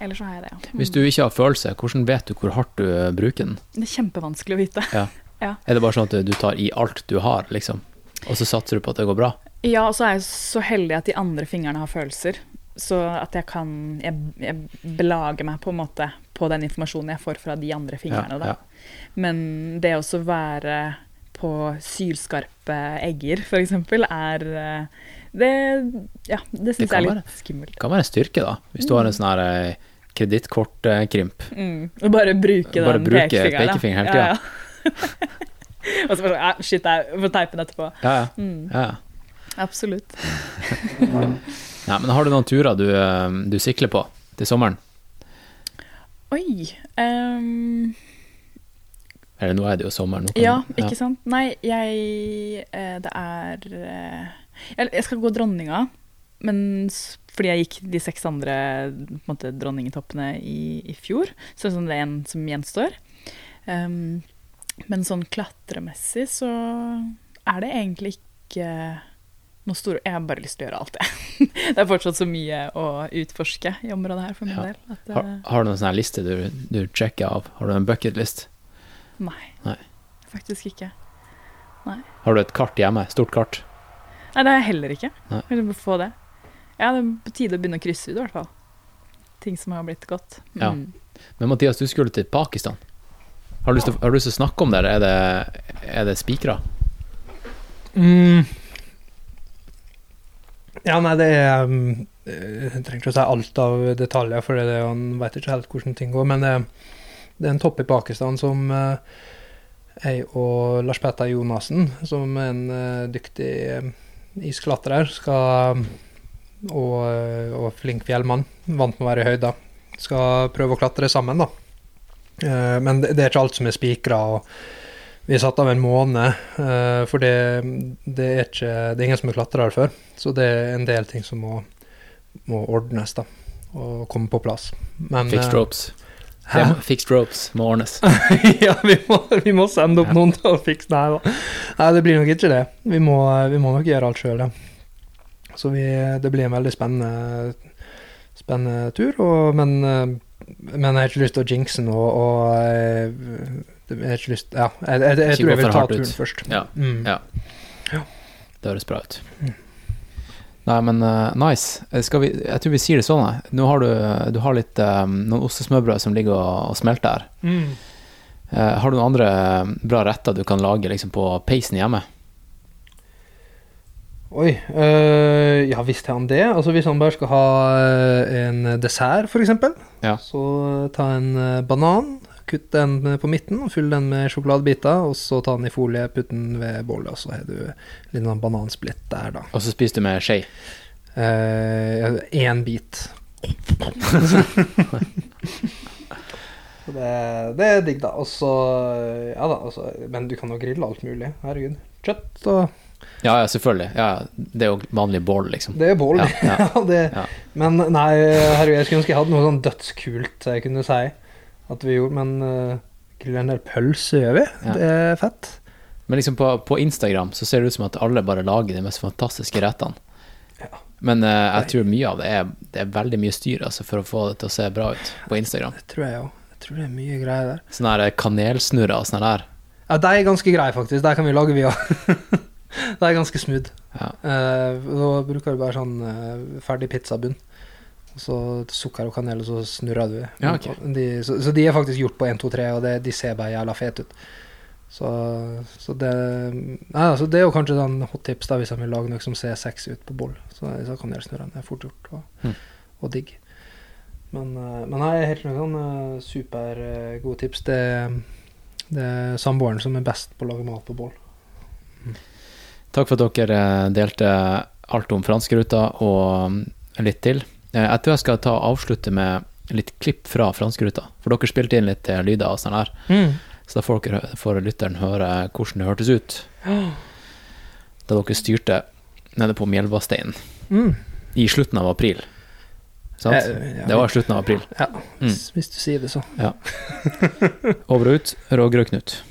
ellers så har jeg det, ja. Mm. Hvis du ikke har følelse, hvordan vet du hvor hardt du eh, bruker den? Det er kjempevanskelig å vite. Er det bare sånn at du tar i alt du har, liksom? Og så satser du på at det går bra? Ja, og så er jeg så heldig at de andre fingrene har følelser. Så at jeg kan Jeg, jeg belager meg på en måte på den informasjonen jeg får fra de andre fingrene. Ja, Da. Men det å være på sylskarpe egger, f.eks., er eh, Det, ja, det syns jeg er være. litt skummelt. Det kan være en styrke, da. Hvis du har en sånn her eh, kredittkortkrimp. Mm. Og bare bruke Bare den bruke pekefingeren. hele tida. Ja, ja. og så bare sånn, ja, shit, jeg får teipe den etterpå. Ja, ja. Mm, ja. ja. Nei, men har du noen turer du, eh, du sikler på til sommeren? Oi um... Eller nå er det jo sommer. Nå Ja, ikke sant? Nei, jeg eh, Det er eh, jeg, skal gå dronninga, men fordi jeg gikk de seks andre måte, dronningetoppene i, i fjor, så sånn det er en som gjenstår. Um, men sånn klatremessig så er det egentlig ikke noe store Jeg har bare lyst til å gjøre alt, jeg. det er fortsatt så mye å utforske i området her for min Ja. del. At, Har, eh, har du noen sånn liste du, du sjekker av? Har du en bucketlist? nei, Nei. faktisk ikke. Har du et kart hjemme? Stort kart? Nei, det har jeg heller ikke. Nei. Jeg vil få det. Ja, det er på tide å begynne å krysse ut, i hvert fall. Ting som har blitt godt. Ja. Mm. Men Mathias, du skulle til Pakistan. Har du lyst til, har du lyst til å snakke om det, eller er det, er det spikra? Mm. Ja, nei, det er um, Jeg trenger ikke å si alt av detaljer, for det, han vet ikke helt hvordan ting går. Men det, det er en topp i Pakistan som uh, jeg og Lars Petter Jonassen, som er en uh, dyktig uh, isklatrer, skal og, eh, og flink fjellmann, vant med å være i høyda, skal prøve å klatre sammen, da. Eh, men det, det er ikke alt som er spikra. og vi satte av en måned, eh, for det, det, er ikke, det er ingen som har klatra her før. Så det er en del ting som må, må ordnes da, og komme på plass. Men, Fixed eh, ropes? Det må, fixed ropes må ordnes. ja, vi må, vi må sende opp noen til å fikse Nei da. Nei, det blir nok ikke det. Vi må, vi må nok gjøre alt sjøl, ja. Så vi, det blir en veldig spennende, spennende tur. Og, men, eh, men jeg har ikke lyst til å jinxe noe, og eh, jeg ikke lyst Ja, jeg, jeg, jeg, tror jeg vil ta turen ut. først. Ja. Mm. Ja. Det høres bra ut. Nei, men uh, nice. Eh, vi, jeg tror vi sier det sånn. jeg. Nå har du, du har litt, um, noen ostesmørbrød som ligger og, og smelter her. Mm. Uh, har du noen andre bra retter du kan lage liksom, på peisen hjemme? Oi. øh, ja, visste han det? Altså Hvis han bare skal ha en dessert, f.eks., Ja. så ta en banan, kutt den på midten, fyll den med sjokoladebiter, og så ta den i folie, putt den ved bålet, og så har du litt sånn banansplitt der, da. Og så spiser du med skje. Én bit. Så det, det er digg, da. Og så Ja da, altså, men du kan jo grille alt mulig. Herregud. Kjøtt og Ja, ja, selvfølgelig. Ja, det er jo vanlig bål, liksom. Det er bål. Ja, ja. Det. Men nei, herregud, jeg skulle ønske jeg hadde noe sånn dødskult jeg kunne si at vi gjorde, men uh, grille en del pølse gjør vi. Ja. Det er fett. Men liksom på, på Instagram så ser det ut som at alle bare lager de mest fantastiske rettene. Ja. Men uh, jeg tror mye av det er, det er veldig mye styr altså, for å få det til å se bra ut på Instagram. Det tror jeg òg. Jeg tror det er mye greier der. Sånne her kanelsnurrer og sånn der. Ja, de er ganske greie, faktisk. De kan vi lage via. de er ganske smooth. Ja. Uh, da bruker du bare sånn uh, ferdig pizzabunn. Og så sukker og kanel, og så snurrer du. Ja, okay. de, så, så de er faktisk gjort på 1, 2, 3, og det, de ser bare jævla fete ut. Så, så det Nei, altså det er jo kanskje sånn hot tips da hvis jeg vil lage noe som ser sexy ut på boll. Så disse kanelsnurrene er fort gjort og, mm. og digg. Men, eh, men nei, helt noen uh, supergode tips. Det, det er samboeren som er best på å lage mat på boll. Takk for at dere eh, delte alt om franskruta og mm, litt til. Eh, Jeg tror jeg skal ta og avslutte med litt klipp fra Franskeruta, For dere spilte inn litt eh, lyder og sånn her. Så da får, dere, får lytteren høre hvordan det hørtes ut da dere styrte nede på Mjelvasteinen Mm. i slutten av april. Sant? Eh, ja, Det var slutten av april. Ja, Mm. hvis- du sier det, så. Over og ut, Rågrø-Knut.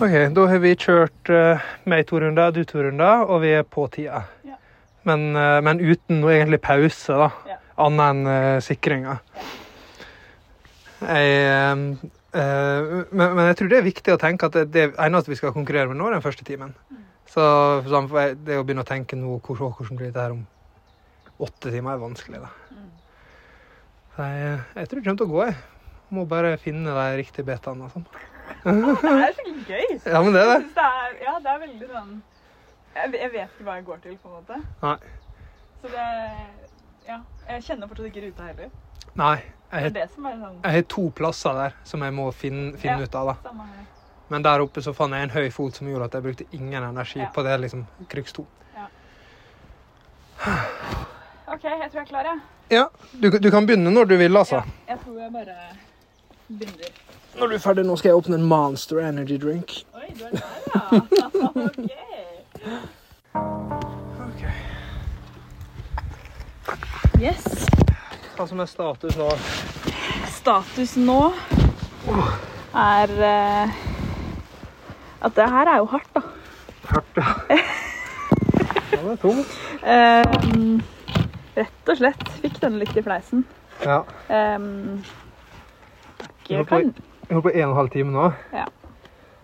Ok, da har vi kjørt uh, meg to runder, du to runder, og vi er på tida. Men, eh, men uten noe egentlig pause, da. Ja. Annet enn uh, sikringa. Jeg, eh, men, men jeg tror det er viktig å tenke at det, det eneste vi skal konkurrere med nå, er den første timen. Så for jeg- det å begynne å tenke nå hvordan, hvordan blir dette her om åtte timer, er vanskelig. da. Så jeg, jeg tror det kommer til å gå. jeg. Må bare finne de riktige betaene. og sånn. Det er skikkelig gøy. Ja, men det er det. Det er, ja, det er veldig sånn jeg, jeg vet ikke hva jeg går til, på en måte. Nei. Så det Ja. Jeg kjenner fortsatt ikke ruta heller. Nei. Det Jeg er har, det som er sånn jeg har to plasser der som jeg må finne, finne Ja. ut av. da. Samme her. Men der oppe så fant jeg en høy fot som gjorde at jeg brukte ingen energi Ja. på det liksom kryks to. OK, jeg tror jeg er klar, jeg. Ja, du, du kan begynne når du vil, altså. Ja, jeg tror jeg bare begynner. Når du er ferdig nå, skal jeg åpne en Monster Energy Drink. Oi, du er der, ja. OK. Yes. Hva som er status nå? Status nå er uh, at det her er jo hardt, da. Hardt, ja. Ja, det er tungt. Um, rett og slett fikk den litt i fleisen. Ja. Um, Vi holder på en og en halv time nå. Ja.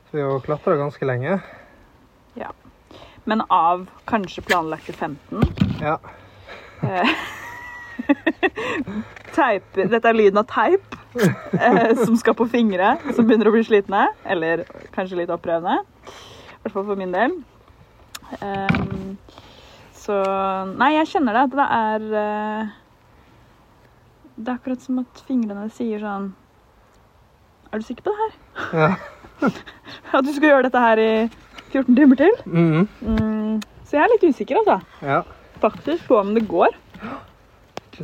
Så vi har klatra ganske lenge. Men av kanskje planlagte 15. Ja. Eh, teip, dette er lyden av teip eh, som skal på fingre, som begynner å bli slitne. Eller kanskje litt opprørende. I hvert fall for min del. Ehm, så Nei, jeg kjenner det at det er eh, Det er akkurat som at fingrene sier sånn Er du sikker på det her? Ja. At du skal gjøre dette her i 14 timer til? Mhm. Mm, så jeg er litt usikker, altså. ja. Faktisk på om det går.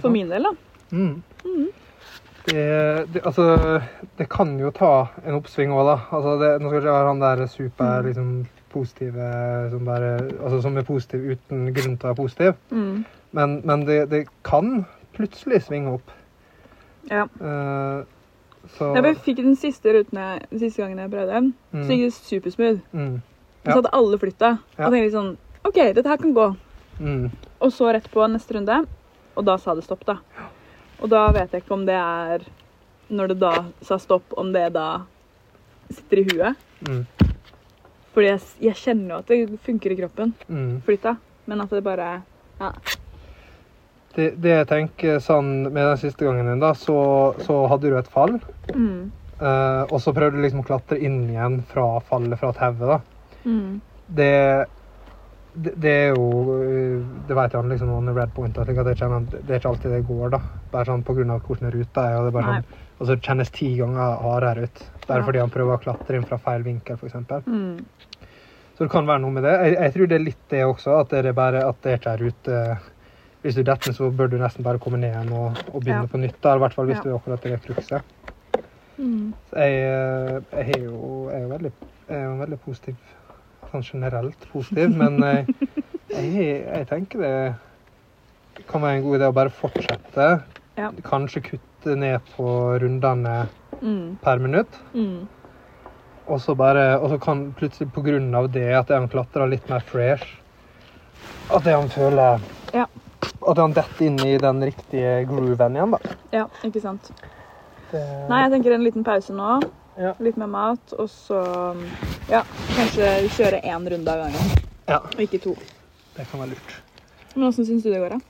For min del, da. Mhm. Det, det, altså, det kan jo ta en oppsving òg, da. Altså, det, nå skal ikke være han der super liksom, positive som, bare, altså, som er positiv uten grunn til å være positiv. Mm. Men, men det, det kan plutselig svinge opp. Ja. Uh, så Jeg fikk den siste ruten jeg, den siste gangen jeg prøvde den, Mm. så gikk det supersmooth. mm, Så hadde alle flytta. Og tenkte sånn OK, dette her kan gå. mm. Og så rett på neste runde, og da sa det stopp, da. Og da vet jeg ikke om det er Når det da sa stopp, om det da sitter i huet. Mm. Fordi jeg, jeg kjenner jo at det funker i kroppen. Mm. Flytta. Men at det bare Ja. Det, det jeg tenker sånn med den siste gangen din, da, så, så hadde du et fall. Mm. Uh, og så prøvde du liksom å klatre inn igjen fra fallet fra tauet, da. Mm. Det, det, det er jo eh, Det vet han liksom noen red point. at det, det er ikke alltid det går, da. Bare sånn på grunn av hvordan ruta er. Og det er bare Nei. sånn, og så kjennes ti ganger hardere ut. Det Ja. fordi han prøver å klatre inn fra feil vinkel, f.eks. Mm. Så det kan være noe med det. Jeg, jeg tror det er litt det også, at det er bare at det ikke er rute Hvis du detter, så bør du nesten bare komme ned igjen og, og begynne Ja. på nytt. I hvert fall hvis Ja. du er akkurat det cruxet. Mm. Så Jeg, eh, jeg er jo, jeg er jo veldig, jeg er jo veldig positiv. Sånn generelt positiv, men jeg, jeg, jeg tenker det kan være en god idé å bare fortsette. Ja. Kanskje kutte ned på rundene Mm. per minutt. Mm. Og så bare, og så kan plutselig på grunn av det at han klatrer litt mer fresh, at det han føler Ja. At han detter inn i den riktige grooven igjen, da. Ja, ikke sant. Det, Nei, jeg tenker en liten pause nå. Ja. Litt med mat, og så ja, kanskje kjøre én runde av gangen. Ja. Og ikke to. det kan være lurt. Men åssen syns du det går, da?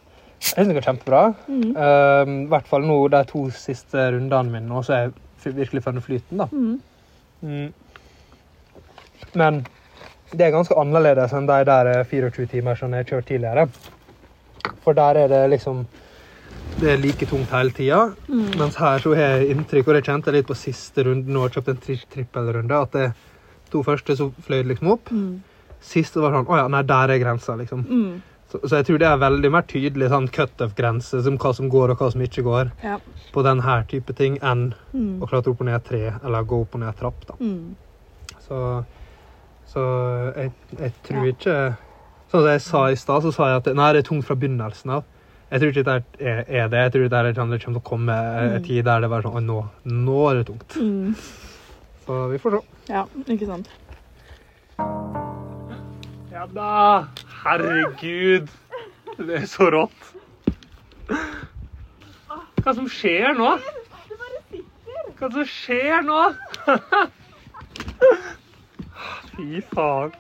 Jeg synes det går kjempebra. Mm. Uh, I hvert fall nå de to siste rundene mine, nå, så er jeg virkelig funnet flyten, da. Mm. Mm. Men det er ganske annerledes enn de der eh, 24 timer som jeg har kjørt tidligere. For der er det liksom Det er like tungt hele tida. Mm. Mens her så har jeg inntrykk, og det kjente jeg litt på siste runde nå, jeg kjøpte en tri trippelrunde, at det to første så fløy det liksom opp. Mm. Siste var sånn Å ja, nei, der er grensa, liksom. Mm. Så, så jeg tror det er veldig mer tydelig sånn cutoff-grense, som hva som går og hva som ikke går, Ja. på denne type ting, enn Mm. å klatre opp og ned et tre, eller gå opp og ned et trapp, da. Mm. Så, så jeg, jeg tror ikke Sånn som jeg sa i stad, så sa jeg at nei, det er tungt fra begynnelsen av. Jeg tror ikke det er, er det. Jeg tror det, er, det kommer til å komme en Mm. tid der det bare sånn nå, nå er det tungt. Mm. Så vi får se. Ja, ikke sant. Ja da! Herregud! Det er så rått. Hva som skjer nå? Hva som skjer nå? Fy faen.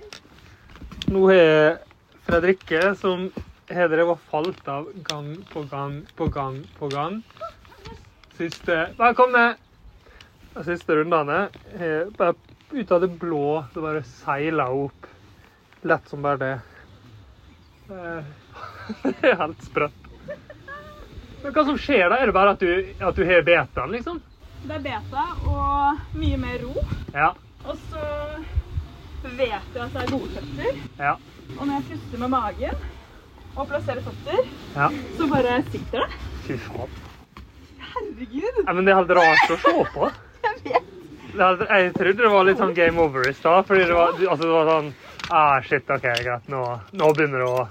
Nå har Fredrikke, som har drevet falt av gang på gang på gang på gang Siste Bare! De siste rundene har bare ut av det blå så bare seila opp. Lett som bare det. Eh, Det er helt sprøtt. Men hva som skjer da? Er det bare at du, at du har betaen, liksom? Det er beta og mye mer ro. Ja. Og så vet jeg at det er gode føtter. Ja. Og når jeg puster med magen og plassere føtter, Ja. så bare sitter det. Fy faen. Herregud. Ja, men det er helt rart å se på. Jeg vet. Jeg trodde det var litt sånn game over i stad, fordi det var, altså det var sånn ah, Shit, OK, greit, nå, nå begynner det å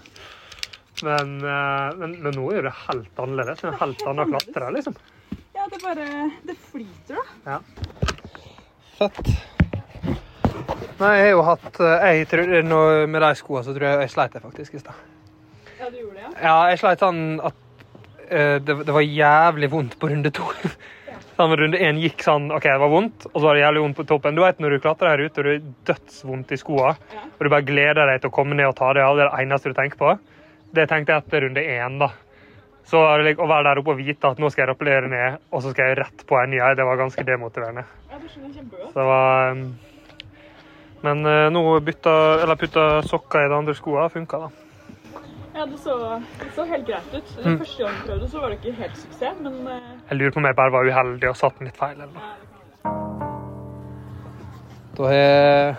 men, eh, men, men nå er det helt annerledes. En helt annen klatre, liksom. Ja, det bare Det flyter, da. Ja. Fett. Nei, jeg har jo hatt eh, jeg tror, Med de skoene så tror jeg jeg sleit jeg faktisk i stad. Ja? Jeg sleit sånn at uh, det, det var jævlig vondt på runde to. Sånn, runde én gikk sånn OK, det var vondt, og så var det jævlig vondt på toppen. Du vet når du klatrer her ute og det er dødsvondt i skoene, Ja. og du bare gleder deg til å komme ned og ta det av, det er det eneste du tenker på. Det tenkte jeg etter runde én, da. Så å være der oppe og vite at nå skal jeg rappellere ned, og så skal jeg rett på en ny det var ganske demotiverende. Ja, det skjønner jeg kjempegodt. Så det var um, Men eh, nå bytta, eller putta sokker i de andre skoene, funka da. Ja, det så, det så helt greit ut. Den første gang jeg prøvde, så var det ikke helt suksess, men eh, Jeg lurer på om jeg bare var uheldig og satte den litt feil. eller noe. Da har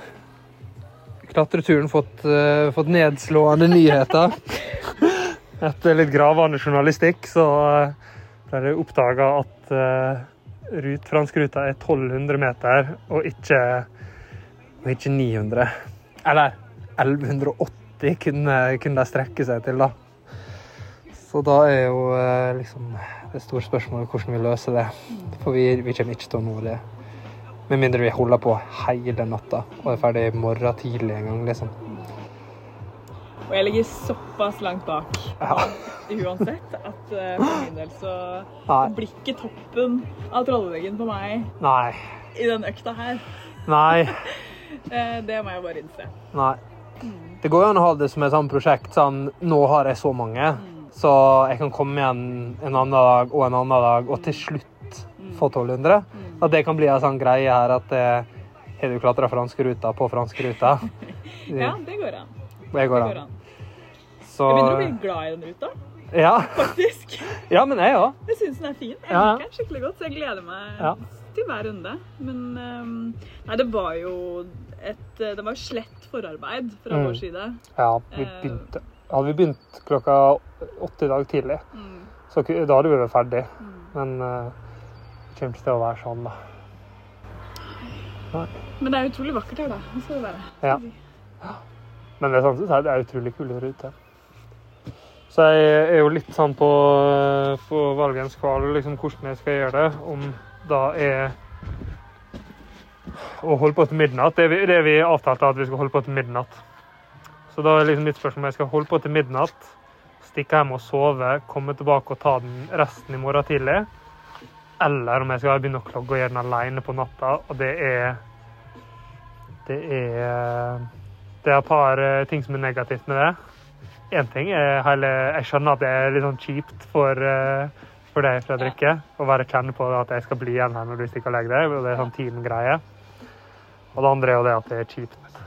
klatreturen fått, uh, fått nedslående nyheter. Etter litt gravende journalistikk så uh, ble det oppdaga at uh, rut, franskruta er 1200 meter, og ikke, og ikke 900. Eller 1180 kunne, kunne de strekke seg til, da. Så da er jo eh, liksom det store spørsmålet hvordan vi løser det. For vi, vi kommer ikke til å nå det. Med mindre vi holder på hele natta og er ferdig i morgen tidlig en gang, liksom. Og jeg ligger såpass langt bak Ja. uansett at eh, for min del så Nei. blir ikke toppen av trolleveggen på meg Nei. i den økta her. Nei. Eh, Det må jeg bare innse. Nei. Det går jo an å ha det som et sånt prosjekt. Sånn, nå har jeg så mange, så jeg kan komme igjen en annen dag og en annen dag, og til slutt få 1200. At det kan bli en sånn greie her at det har du klatra franskruta på franskruta? Ja, det går an. Det går an. Så Jeg begynner å bli glad i den ruta, Ja, faktisk. ja men jeg òg. Jeg syns den er fin. Jeg liker den skikkelig godt, så jeg gleder meg Ja. til hver runde. Men um, nei, det var jo et eh, Det var jo slett forarbeid fra Mm. vår side. Ja, vi Eh. begynte. Hadde vi begynt klokka åtte i dag tidlig, Mm. så da hadde vi vært ferdig. Mm. Men uh, det kommer ikke til å være sånn, da. Men det er utrolig vakkert her, da. Skal det være. Ja. Men det er, samtidig, så er det er utrolig kul ute. Så jeg er jo litt sånn på, på valgens kval liksom hvordan jeg skal gjøre det. Om da er å holde på til midnatt. Det vi, det vi avtalte at vi skal holde på til midnatt. Så da er liksom mitt spørsmål om jeg skal holde på til midnatt, stikke hjem og sove, komme tilbake og ta den resten i morgen tidlig. Eller om jeg skal begynne å klogge og gjøre den alene på natta. Og det er Det er Det er et par eh, ting som er negativt med det. Én ting er hele Jeg skjønner at det er litt sånn kjipt for, eh, for deg, Fredrikke, å være kjenne på at jeg skal bli igjen her når du stikker og legger deg. Det er sånn team-greie. Og det andre er jo det at det er kjipt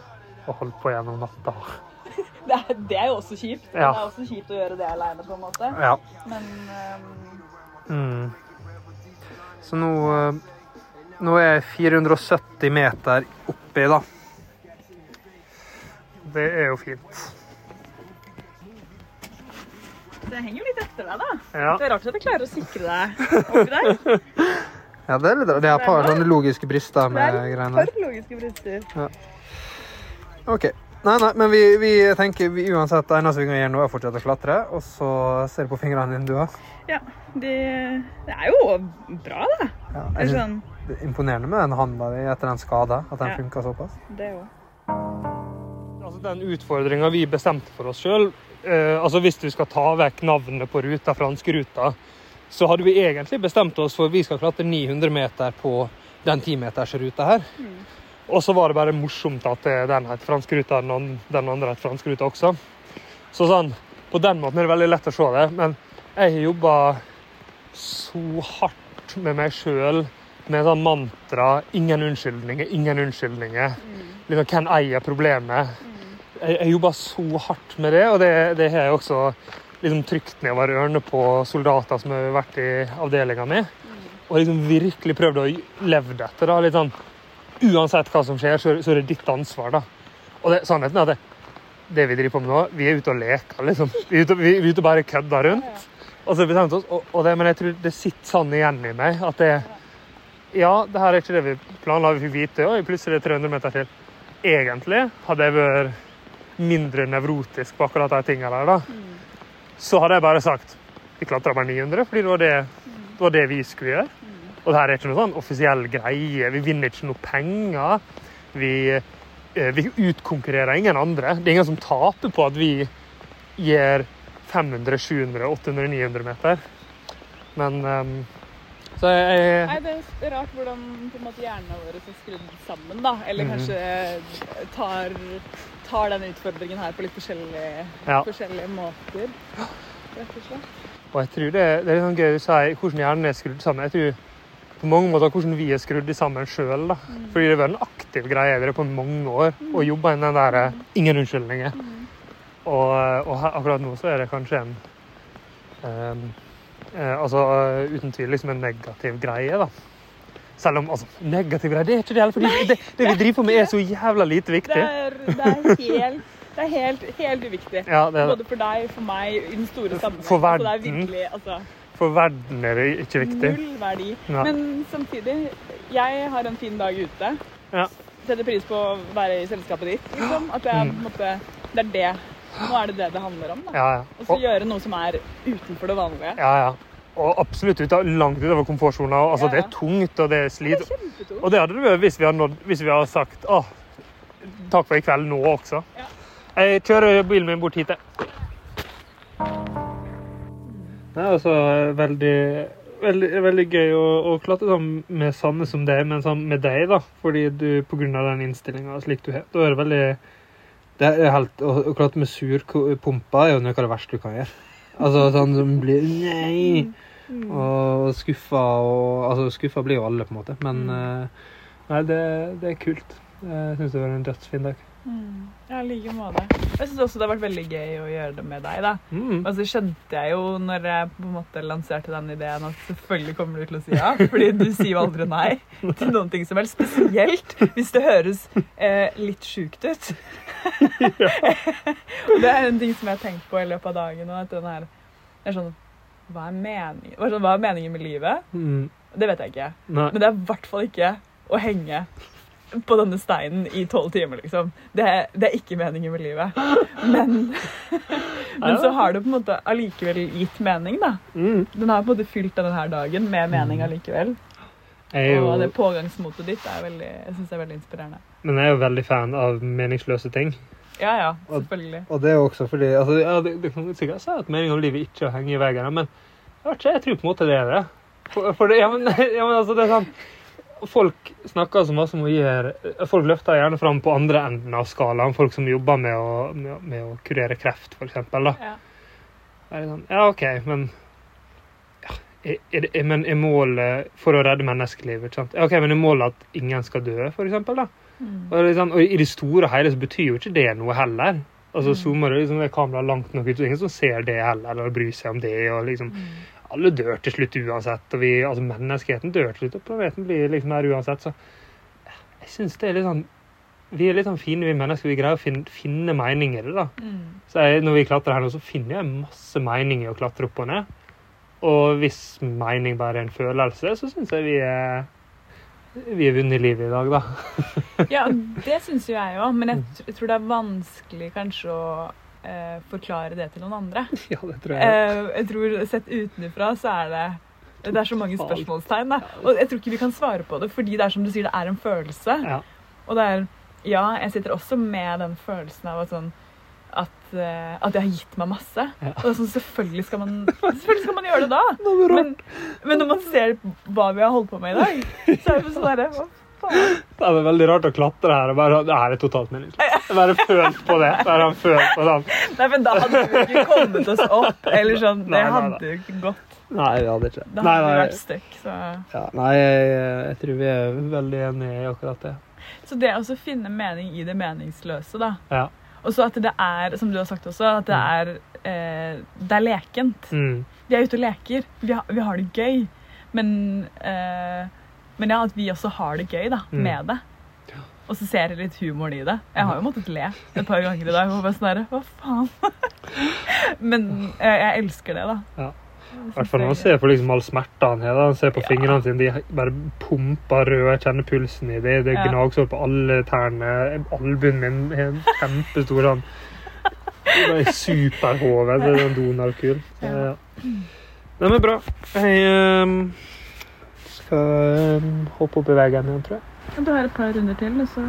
å holde på gjennom natta. Det er, det er jo også kjipt. Ja. Det er også kjipt å gjøre det aleine, på en måte. Ja. Men um... Mm. Så nå, eh, nå er jeg 470 meter oppi, da. Det er jo fint. det henger jo litt etter deg, da. Ja, Det er rart at jeg klarer å sikre deg oppi der. ja det er litt Det er et par sånne logiske brister Det med er greiene par der. logiske brister. OK. Nei, nei, men vi, vi tenker vi, uansett det eneste vi kan gjøre nå, er å fortsette å klatre. Og så ser du på fingrene dine, du òg. Ja, det, det er jo bra, da. Ja, Det er sånn, det er imponerende med den handa di etter den skada, at den Ja. funka såpass. det òg. Altså, den utfordringa vi bestemte for oss sjøl, eh, altså hvis du skal ta vekk navnet på ruta, franskruta, så hadde vi egentlig bestemt oss for at vi skal klatre 900 meter på den 10-metersruta her. Og så var det bare morsomt at eh, den het franskruta, den den andre het franskruta også. Så sånn, på den måten er det veldig lett å se det. Men jeg har jobba så hardt med meg sjøl med sånn mantra 'ingen unnskyldninger, ingen unnskyldninger'. Liksom, hvem eier problemet? Jeg, jeg jobba så hardt med det, og det, det har jeg også liksom trykt nedover ørene på soldater som har vært i avdelinga mi. Og liksom virkelig prøvd å leve etter. da, litt sånn, Uansett hva som skjer, så, så er det ditt ansvar. da. Og det, sannheten er at det, det vi driver på med nå, vi er ute og leker. liksom. Vi er ute, vi, vi er ute og bare kødder rundt. Og så har vi bestemt oss, og, og det, Men jeg tror det sitter sånn igjen i meg at det Ja, det her er ikke det vi planla. Vi fikk vite oi, plutselig er det 300 meter til. Egentlig hadde jeg vært mindre nevrotisk på akkurat de tingene der, da. Så hadde jeg bare sagt vi klatra bare 900, fordi det var det, det var det vi skulle gjøre. Og det her er ikke noe sånn offisiell greie. Vi vinner ikke noe penger. Vi, eh, vi utkonkurrerer ingen andre. Det er ingen som taper på at vi gjør 500, 700, 800, 900 meter. Men um, Så jeg, jeg Nei, det er rart hvordan på en måte hjernen vår er skrudd sammen, da. Eller Mhm. kanskje tar, tar den utfordringen her på litt forskjellige, Ja. forskjellige måter. Rett og slett. Og jeg tror det, det er litt sånn gøy å si hvordan hjernen er skrudd sammen. Jeg tror på mange måter hvordan vi er skrudd sammen sjøl. Fordi det har vært en aktiv greie dere på mange år og jobba inn den der eh, ingen unnskyldninger. Og, og her, akkurat nå så er det kanskje en um, uh, Altså uh, uten tvil liksom en negativ greie, da. Selv om altså, negativ greie, det er ikke det heller. fordi det, det vi driver på med, er så jævla lite Det viktig. er, det er helt det er helt, helt uviktig. Ja, det er. Både for deg, for meg, i den store sammenhengen. For det er verden. virkelig altså, For verden er det ikke viktig. null verdi. Ja. Men samtidig, jeg har en fin dag ute. Ja. Setter pris på å være i selskapet ditt. Liksom. At jeg, Mm. måte, det er det Nå er det det det handler om. da. Ja, ja. Og så gjøre noe som er utenfor det vanlige. ja, ja. Og absolutt ut av, langt utover komfortsona. Altså, Ja, Det er tungt, og det er slit. Kjempetungt. Og det hadde det vært hvis vi hadde, nådd, hvis vi hadde sagt åh, takk for i kveld nå også. Ja. Jeg kjører bilen min bort hit. jeg. Det er altså veldig, veldig, veldig gøy å, å klatre sånn med Sanne som deg, men sånn med deg, da. Fordi du, på grunn av den innstillinga slik du har, da er det veldig det er helt, Å, å klatre med surpumpa er jo noe av det verste du kan gjøre. Altså sånn som blir Nei! Og skuffa og Altså, skuffa blir jo alle, på en måte. Men eh, nei, det, det er kult. Jeg syns det var en dødsfin dag. Mm. Ja, i like måte. Jeg syns også det har vært veldig gøy å gjøre det med deg. da. Mm. Og så skjønte jeg jo når jeg på en måte lanserte den ideen, at selvfølgelig kommer du til å si ja. Fordi du sier jo aldri nei til noen ting som helst. Spesielt hvis det høres eh, litt sjukt ut. det er en ting som jeg har tenkt på i løpet av dagen. Og at den her, er sånn, hva er, meningen, hva er sånn, hva er meningen med livet? Mm. Det vet jeg ikke. Nei. Men det er i hvert fall ikke å henge på denne steinen i tolv timer, liksom. Det er, det er ikke meningen med livet. Men, men så har det på en måte allikevel gitt mening, da. Mm. Den har på en måte fylt denne dagen med mening allikevel. Jeg er Og det pågangsmotet ditt er veldig, jeg synes er veldig inspirerende. Men jeg er jo veldig fan av meningsløse ting. Ja, ja, selvfølgelig. Og det er jo også fordi altså, ja, det, det kan sikkert si at meningen med livet ikke er å henge i veggene, men jeg, ikke, jeg tror på en måte det er det. For, for det ja, men, ja, men altså, det er sånn Folk snakker så masse om å gjøre Folk løfter gjerne fram på andre enden av skalaen. Folk som jobber med å, med, med å kurere kreft, f.eks. Da. Ja. Er det sånn, ja, OK, men er, er, er, er målet for å redde menneskeliv? Ikke sant? Ja, OK, men er målet at ingen skal dø, f.eks.? Mm. Og, sånn, og I det store og hele så betyr jo ikke det noe heller. Altså Mm. Zoomer du liksom, kameraet langt nok ut, så ingen som ser det heller, eller bryr seg om det. og liksom, Mm. Alle dør til slutt uansett. og vi, altså Menneskeheten dør til slutt, og planeten blir liksom her uansett. Så jeg syns det er litt sånn Vi er litt sånn fine, vi mennesker. Vi greier å finne, finne mening i det. da. Mm. Så jeg, når vi klatrer her nå, så finner jeg masse mening i å klatre opp og ned. Og hvis mening bare er en følelse, så syns jeg vi er vi har vunnet livet i dag, da. Ja, det syns jo jeg òg, men jeg, tr- jeg tror det er vanskelig kanskje å eh, forklare det til noen andre. Ja, det tror jeg. Eh, jeg tror Sett utenfra så er det det er så mange spørsmålstegn. Da. Og jeg tror ikke vi kan svare på det, fordi det er som du sier, det er en følelse. Ja. Og det er Ja, jeg sitter også med den følelsen av at sånn at, eh, at det har gitt meg masse. Ja. Og sånn, selvfølgelig skal, man, selvfølgelig skal man gjøre det da. Men, men når man ser hva vi har holdt på med i dag, så er det sånn derre Det er veldig rart å klatre her og bare Det her er totalt meningsløst. Bare følt på det. Bare følt på det. Nei, men da hadde vi ikke kommet oss opp. Eller sånn, Det hadde jo ikke gått. Nei, vi hadde ikke. Da Nei, hadde vi vært stuck. Så. ja, nei jeg, jeg tror vi er veldig enige i akkurat det. så det å finne mening i det meningsløse, da. Ja. Og så at det er, som du har sagt også, at det er, eh, det er lekent. Mm. Vi er ute og leker. Vi har, vi har det gøy. Men, eh, men ja, at vi også har det gøy da, Mm. med det. Og så ser jeg litt humoren i det. Jeg har jo måttet le et par ganger i dag. Og bare sånn Hva faen? men jeg, jeg elsker det, da. Ja. I hvert fall når han ser på liksom all smerta han har. Han ser på Ja. fingrene sine, de bare pumper røde. Jeg kjenner pulsen i det. Det er Ja. gnagsår på alle tærne. Albuen min er kjempestor Det er superhode. Det er en Donald-kul. Så, Ja. ja. Nei, men bra. Jeg um, skal um, hoppe opp i veggen igjen, tror jeg. Du har et par runder til, og så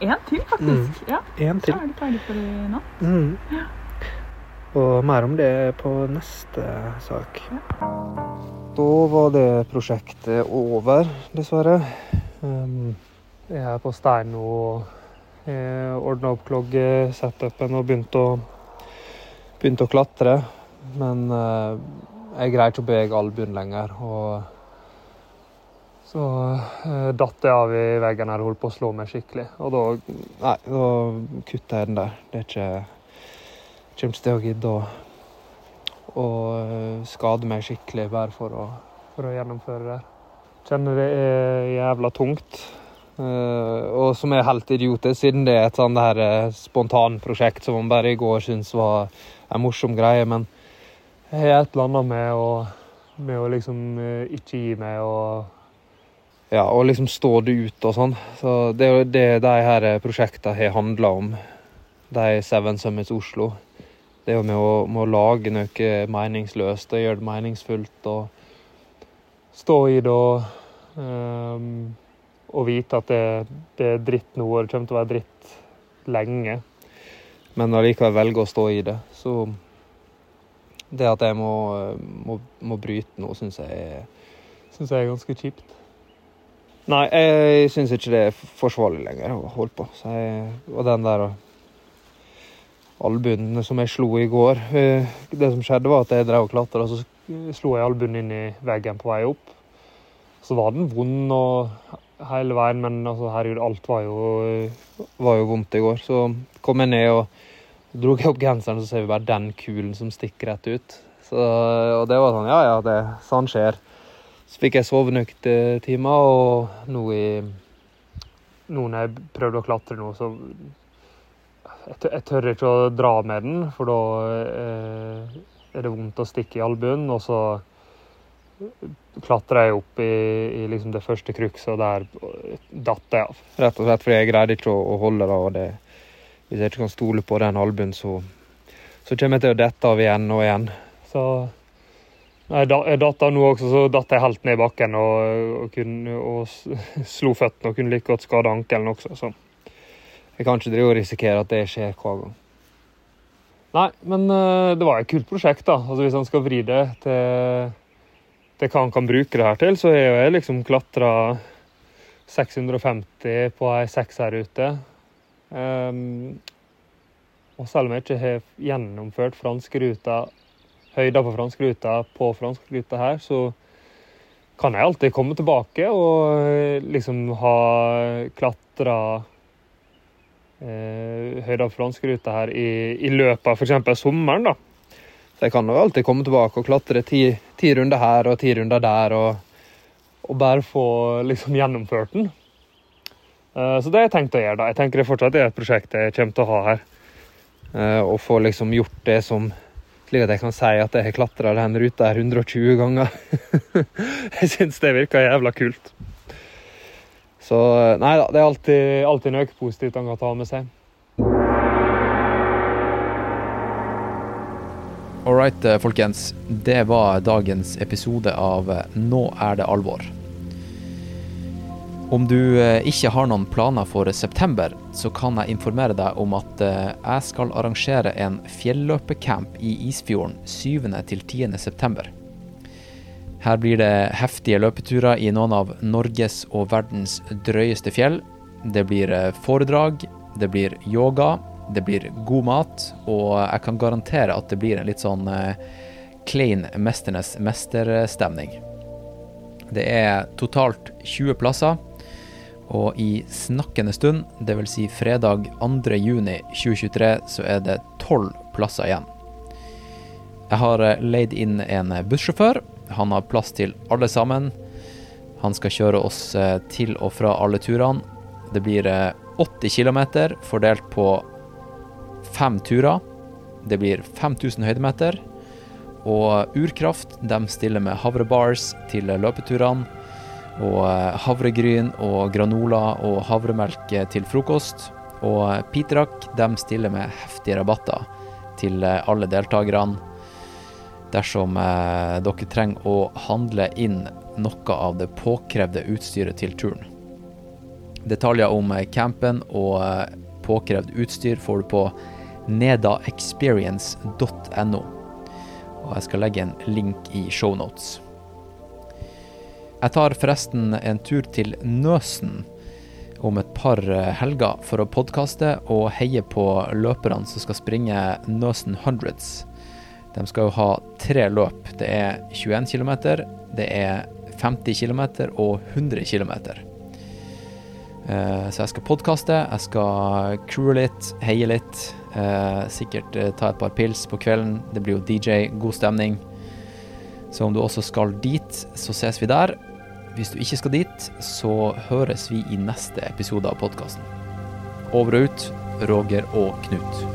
En til, faktisk. Ja, En så til. er du ferdig for i natt. Mm. Og mer om det på neste sak. Da var det prosjektet over, dessverre. Um, jeg er på Steino og ordna opp kloggesetupen og begynte å, begynt å klatre. Men eh, jeg greier ikke å bevege albuen lenger. Og så uh, datt jeg av i veggen her og holdt på å slå meg skikkelig. Og da, nei, da kutta jeg den der. Det er ikke kommer ikke til å gidde å, eh, skade meg skikkelig bare for å, for å gjennomføre det. Kjenner det er jævla tungt. Eh, og som er helt idiotisk, siden det er et sånn der uh, spontanprosjekt som man bare i går syntes var en morsom greie. Men jeg har et eller annet med å, med å liksom eh, ikke gi meg og Ja, og liksom stå det ut og sånn. Så det er jo det de her prosjektene har handla om de Seven Summits Oslo. Det med å, med å lage noe meningsløst og gjøre det meningsfullt og stå i det og, um, og vite at det, det, er dritt nå, og det kommer til å være dritt lenge. Men allikevel velge å stå i det. Så det at jeg må, må, må bryte nå, syns jeg, synes jeg er ganske kjipt. Nei, jeg syns ikke det er forsvarlig lenger å holde på. Jeg, og den der albuen som jeg slo i går eh, Det som skjedde, var at jeg drev og klatra, og så slo jeg albuen inn i veggen på vei opp. Så var den vond og hele veien, men altså, herregud, alt var jo, var jo vondt i går. Så kom jeg ned og dro opp genseren, så ser vi bare den kulen som stikker rett ut. Så, og det var sånn, ja ja, det, sånn skjer. Så fikk jeg sove noen timer, og nå i Nå når jeg prøvde å klatre nå, så jeg, tør ikke å dra med den, for da eh, er det vondt å stikke i albuen. Og så klatra jeg opp i, i liksom det første krukset, og der datt jeg av. Rett og slett fordi jeg greide ikke å, å holde og det, Hvis jeg ikke kan stole på den albuen, så, så kommer jeg til å dette av igjen og igjen. Så jeg datt av nå også, så datt jeg helt ned i bakken og, og, kunne, og slo føttene og kunne like godt skade ankelen også. så jeg kan ikke drive og risikere at det skjer hver gang. Nei, men uh, det var et kult prosjekt, da. Altså Hvis han skal vri det til, til hva han kan bruke det her til, så har jeg liksom klatra 650 på ei sekserrute. Um, og selv om jeg ikke har gjennomført franskruta, høyda på franskruta på franskruta her, så kan jeg alltid komme tilbake og liksom ha klatra eh, høyde- og frontskruta her i, i løpet av f.eks. sommeren. da. Så jeg kan jo alltid komme tilbake og klatre ti, ti runder her og ti runder der, og, og bare få liksom gjennomført den. Eh, så det har jeg tenkt å gjøre. da. Jeg tenker det fortsatt er et prosjekt jeg kommer til å ha her. Eh, og få liksom gjort det som slik at jeg kan si at jeg har klatra den ruta her 120 ganger. jeg syns det virker jævla kult. Så eh, nei da, det er alltid, alltid noe positivt han kan ta med seg. All right, eh, folkens. Det var dagens episode av eh, Nå er det alvor. Om du ikke har noen planer for september, så kan jeg informere deg om at jeg skal arrangere en fjelløpecamp i Isfjorden 7. til 10. september. Her blir det heftige løpeturer i noen av Norges og verdens drøyeste fjell. Det blir eh, foredrag, det blir yoga, det blir god mat, og jeg kan garantere at det blir en litt sånn eh, klein mesternes mesterstemning. Det er totalt 20 plasser, og i snakkende stund, dvs. Si fredag 2.6.2023, så er det 12 plasser igjen. Jeg har eh, leid inn en bussjåfør han har plass til alle sammen. Han skal kjøre oss eh, til og fra alle turene. Det blir 80 eh, km fordelt på fem turer. Det blir 5000 høydemeter. Og Urkraft de stiller med havrebars til løpeturene. Og eh, havregryn og granola og havremelk til frokost. Og Pitrak de stiller med heftige rabatter til alle deltakerne dersom eh, dere trenger å handle inn noe av det påkrevde utstyret til turen. Detaljer om eh, campen og eh, påkrevd utstyr får du på nedaexperience.no. Og jeg skal legge en link i shownotes. Jeg tar forresten en tur til Nøsen om et par eh, helger for å podkaste og heie på løperne som skal springe Nøsen Hundreds. De skal jo ha tre løp. Det er 21 km, det er 50 km og 100 km. Eh, så jeg skal podkaste, jeg skal crewe litt, heie litt. Eh, sikkert eh, ta et par pils på kvelden. Det blir jo DJ, god stemning. Så om du også skal dit, så ses vi der. Hvis du ikke skal dit, så høres vi i neste episode av podkasten. Over og ut, Roger og Knut.